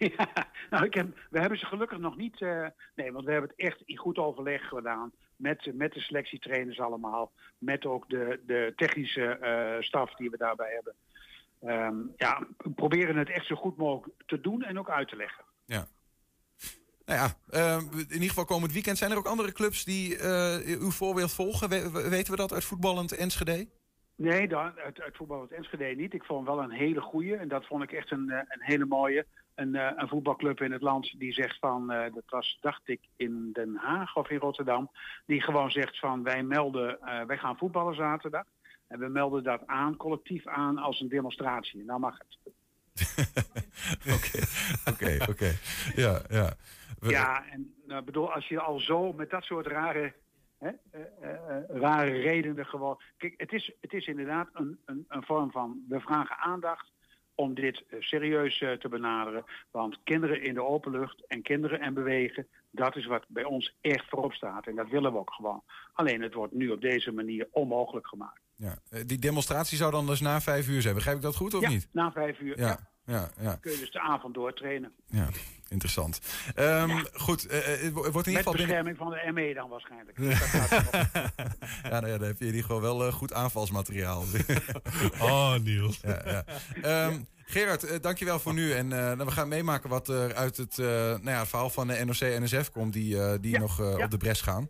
*laughs* Ja, nou, ik heb, we hebben ze gelukkig nog niet. Uh, nee, want we hebben het echt in goed overleg gedaan. Met, met de selectietrainers allemaal. Met ook de, de technische uh, staf die we daarbij hebben. Um, ja, proberen het echt zo goed mogelijk te doen en ook uit te leggen. Ja. Nou ja, uh, in ieder geval komend weekend zijn er ook andere clubs die uh, uw voorbeeld volgen. We, weten we dat uit voetballend Enschede? Nee, dan, uit, uit voetballend Enschede niet. Ik vond wel een hele goeie en dat vond ik echt een, een hele mooie. Een, een voetbalclub in het land die zegt van, uh, dat was dacht ik in Den Haag of in Rotterdam, die gewoon zegt van wij melden, uh, wij gaan voetballen zaterdag. En we melden dat aan, collectief aan, als een demonstratie. En nou mag het. *laughs* Oké, oké, oké. Ja, ja. We... Ja, en nou, bedoel, als je al zo met dat soort rare, hè, uh, uh, rare redenen gewoon... Kijk, het is, het is inderdaad een, een, een vorm van... We vragen aandacht om dit uh, serieus te benaderen. Want kinderen in de openlucht en kinderen en bewegen... dat is wat bij ons echt voorop staat. En dat willen we ook gewoon. Alleen het wordt nu op deze manier onmogelijk gemaakt. Ja. Eh, Die demonstratie zou dan dus na vijf uur zijn. Begrijp ik dat goed of ja, niet? na vijf uur. Ja, Ja. ja, ja, Kun je dus de avond doortrainen. ja. Interessant. Ehm, Goed, eh, eh, het wo- wordt in ieder Met geval binnen... bescherming van de ME dan waarschijnlijk. *laughs* Ja, nou ja, dan heb je in ieder geval wel goed aanvalsmateriaal. *laughs* *laughs* Oh, Niels. ja, ja. Ehm, Gerard, dankjewel voor nu. En eh, nou, we gaan meemaken wat er uit het, eh, nou ja, het verhaal van de NOC-NSF komt... die, eh, die Ja, nog ja. op de bres gaan.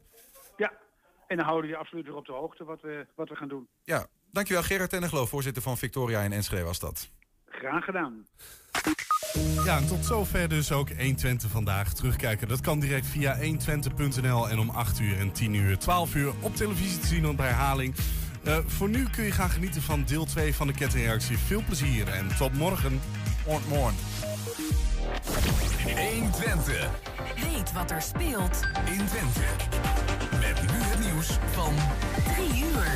En dan houden we je absoluut weer op de hoogte wat we, wat we gaan doen. Ja, dankjewel Gerard Tenneglo, voorzitter van Victoria in Enschede was dat. Graag gedaan. Ja, en tot zover dus ook 120 vandaag. Terugkijken, dat kan direct via 120.nl en om 8 uur en 10 uur, 12 uur op televisie te zien op herhaling. Eh, voor nu kun je gaan genieten van deel 2 van de kettingreactie. Veel plezier en tot morgen. Morgen, morgen. 120 Weet wat er speelt. in Twente. Met nu het nieuws van 3 uur.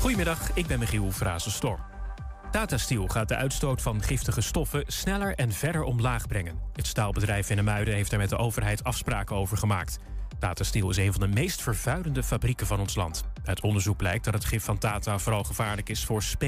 Goedemiddag, ik ben Michiel Frazenstorm. Tata Steel gaat de uitstoot van giftige stoffen sneller en verder omlaag brengen. Het staalbedrijf in Muiden heeft er met de overheid afspraken over gemaakt. Tata Steel is een van de meest vervuilende fabrieken van ons land. Uit onderzoek blijkt dat het gif van Tata vooral gevaarlijk is voor spelers.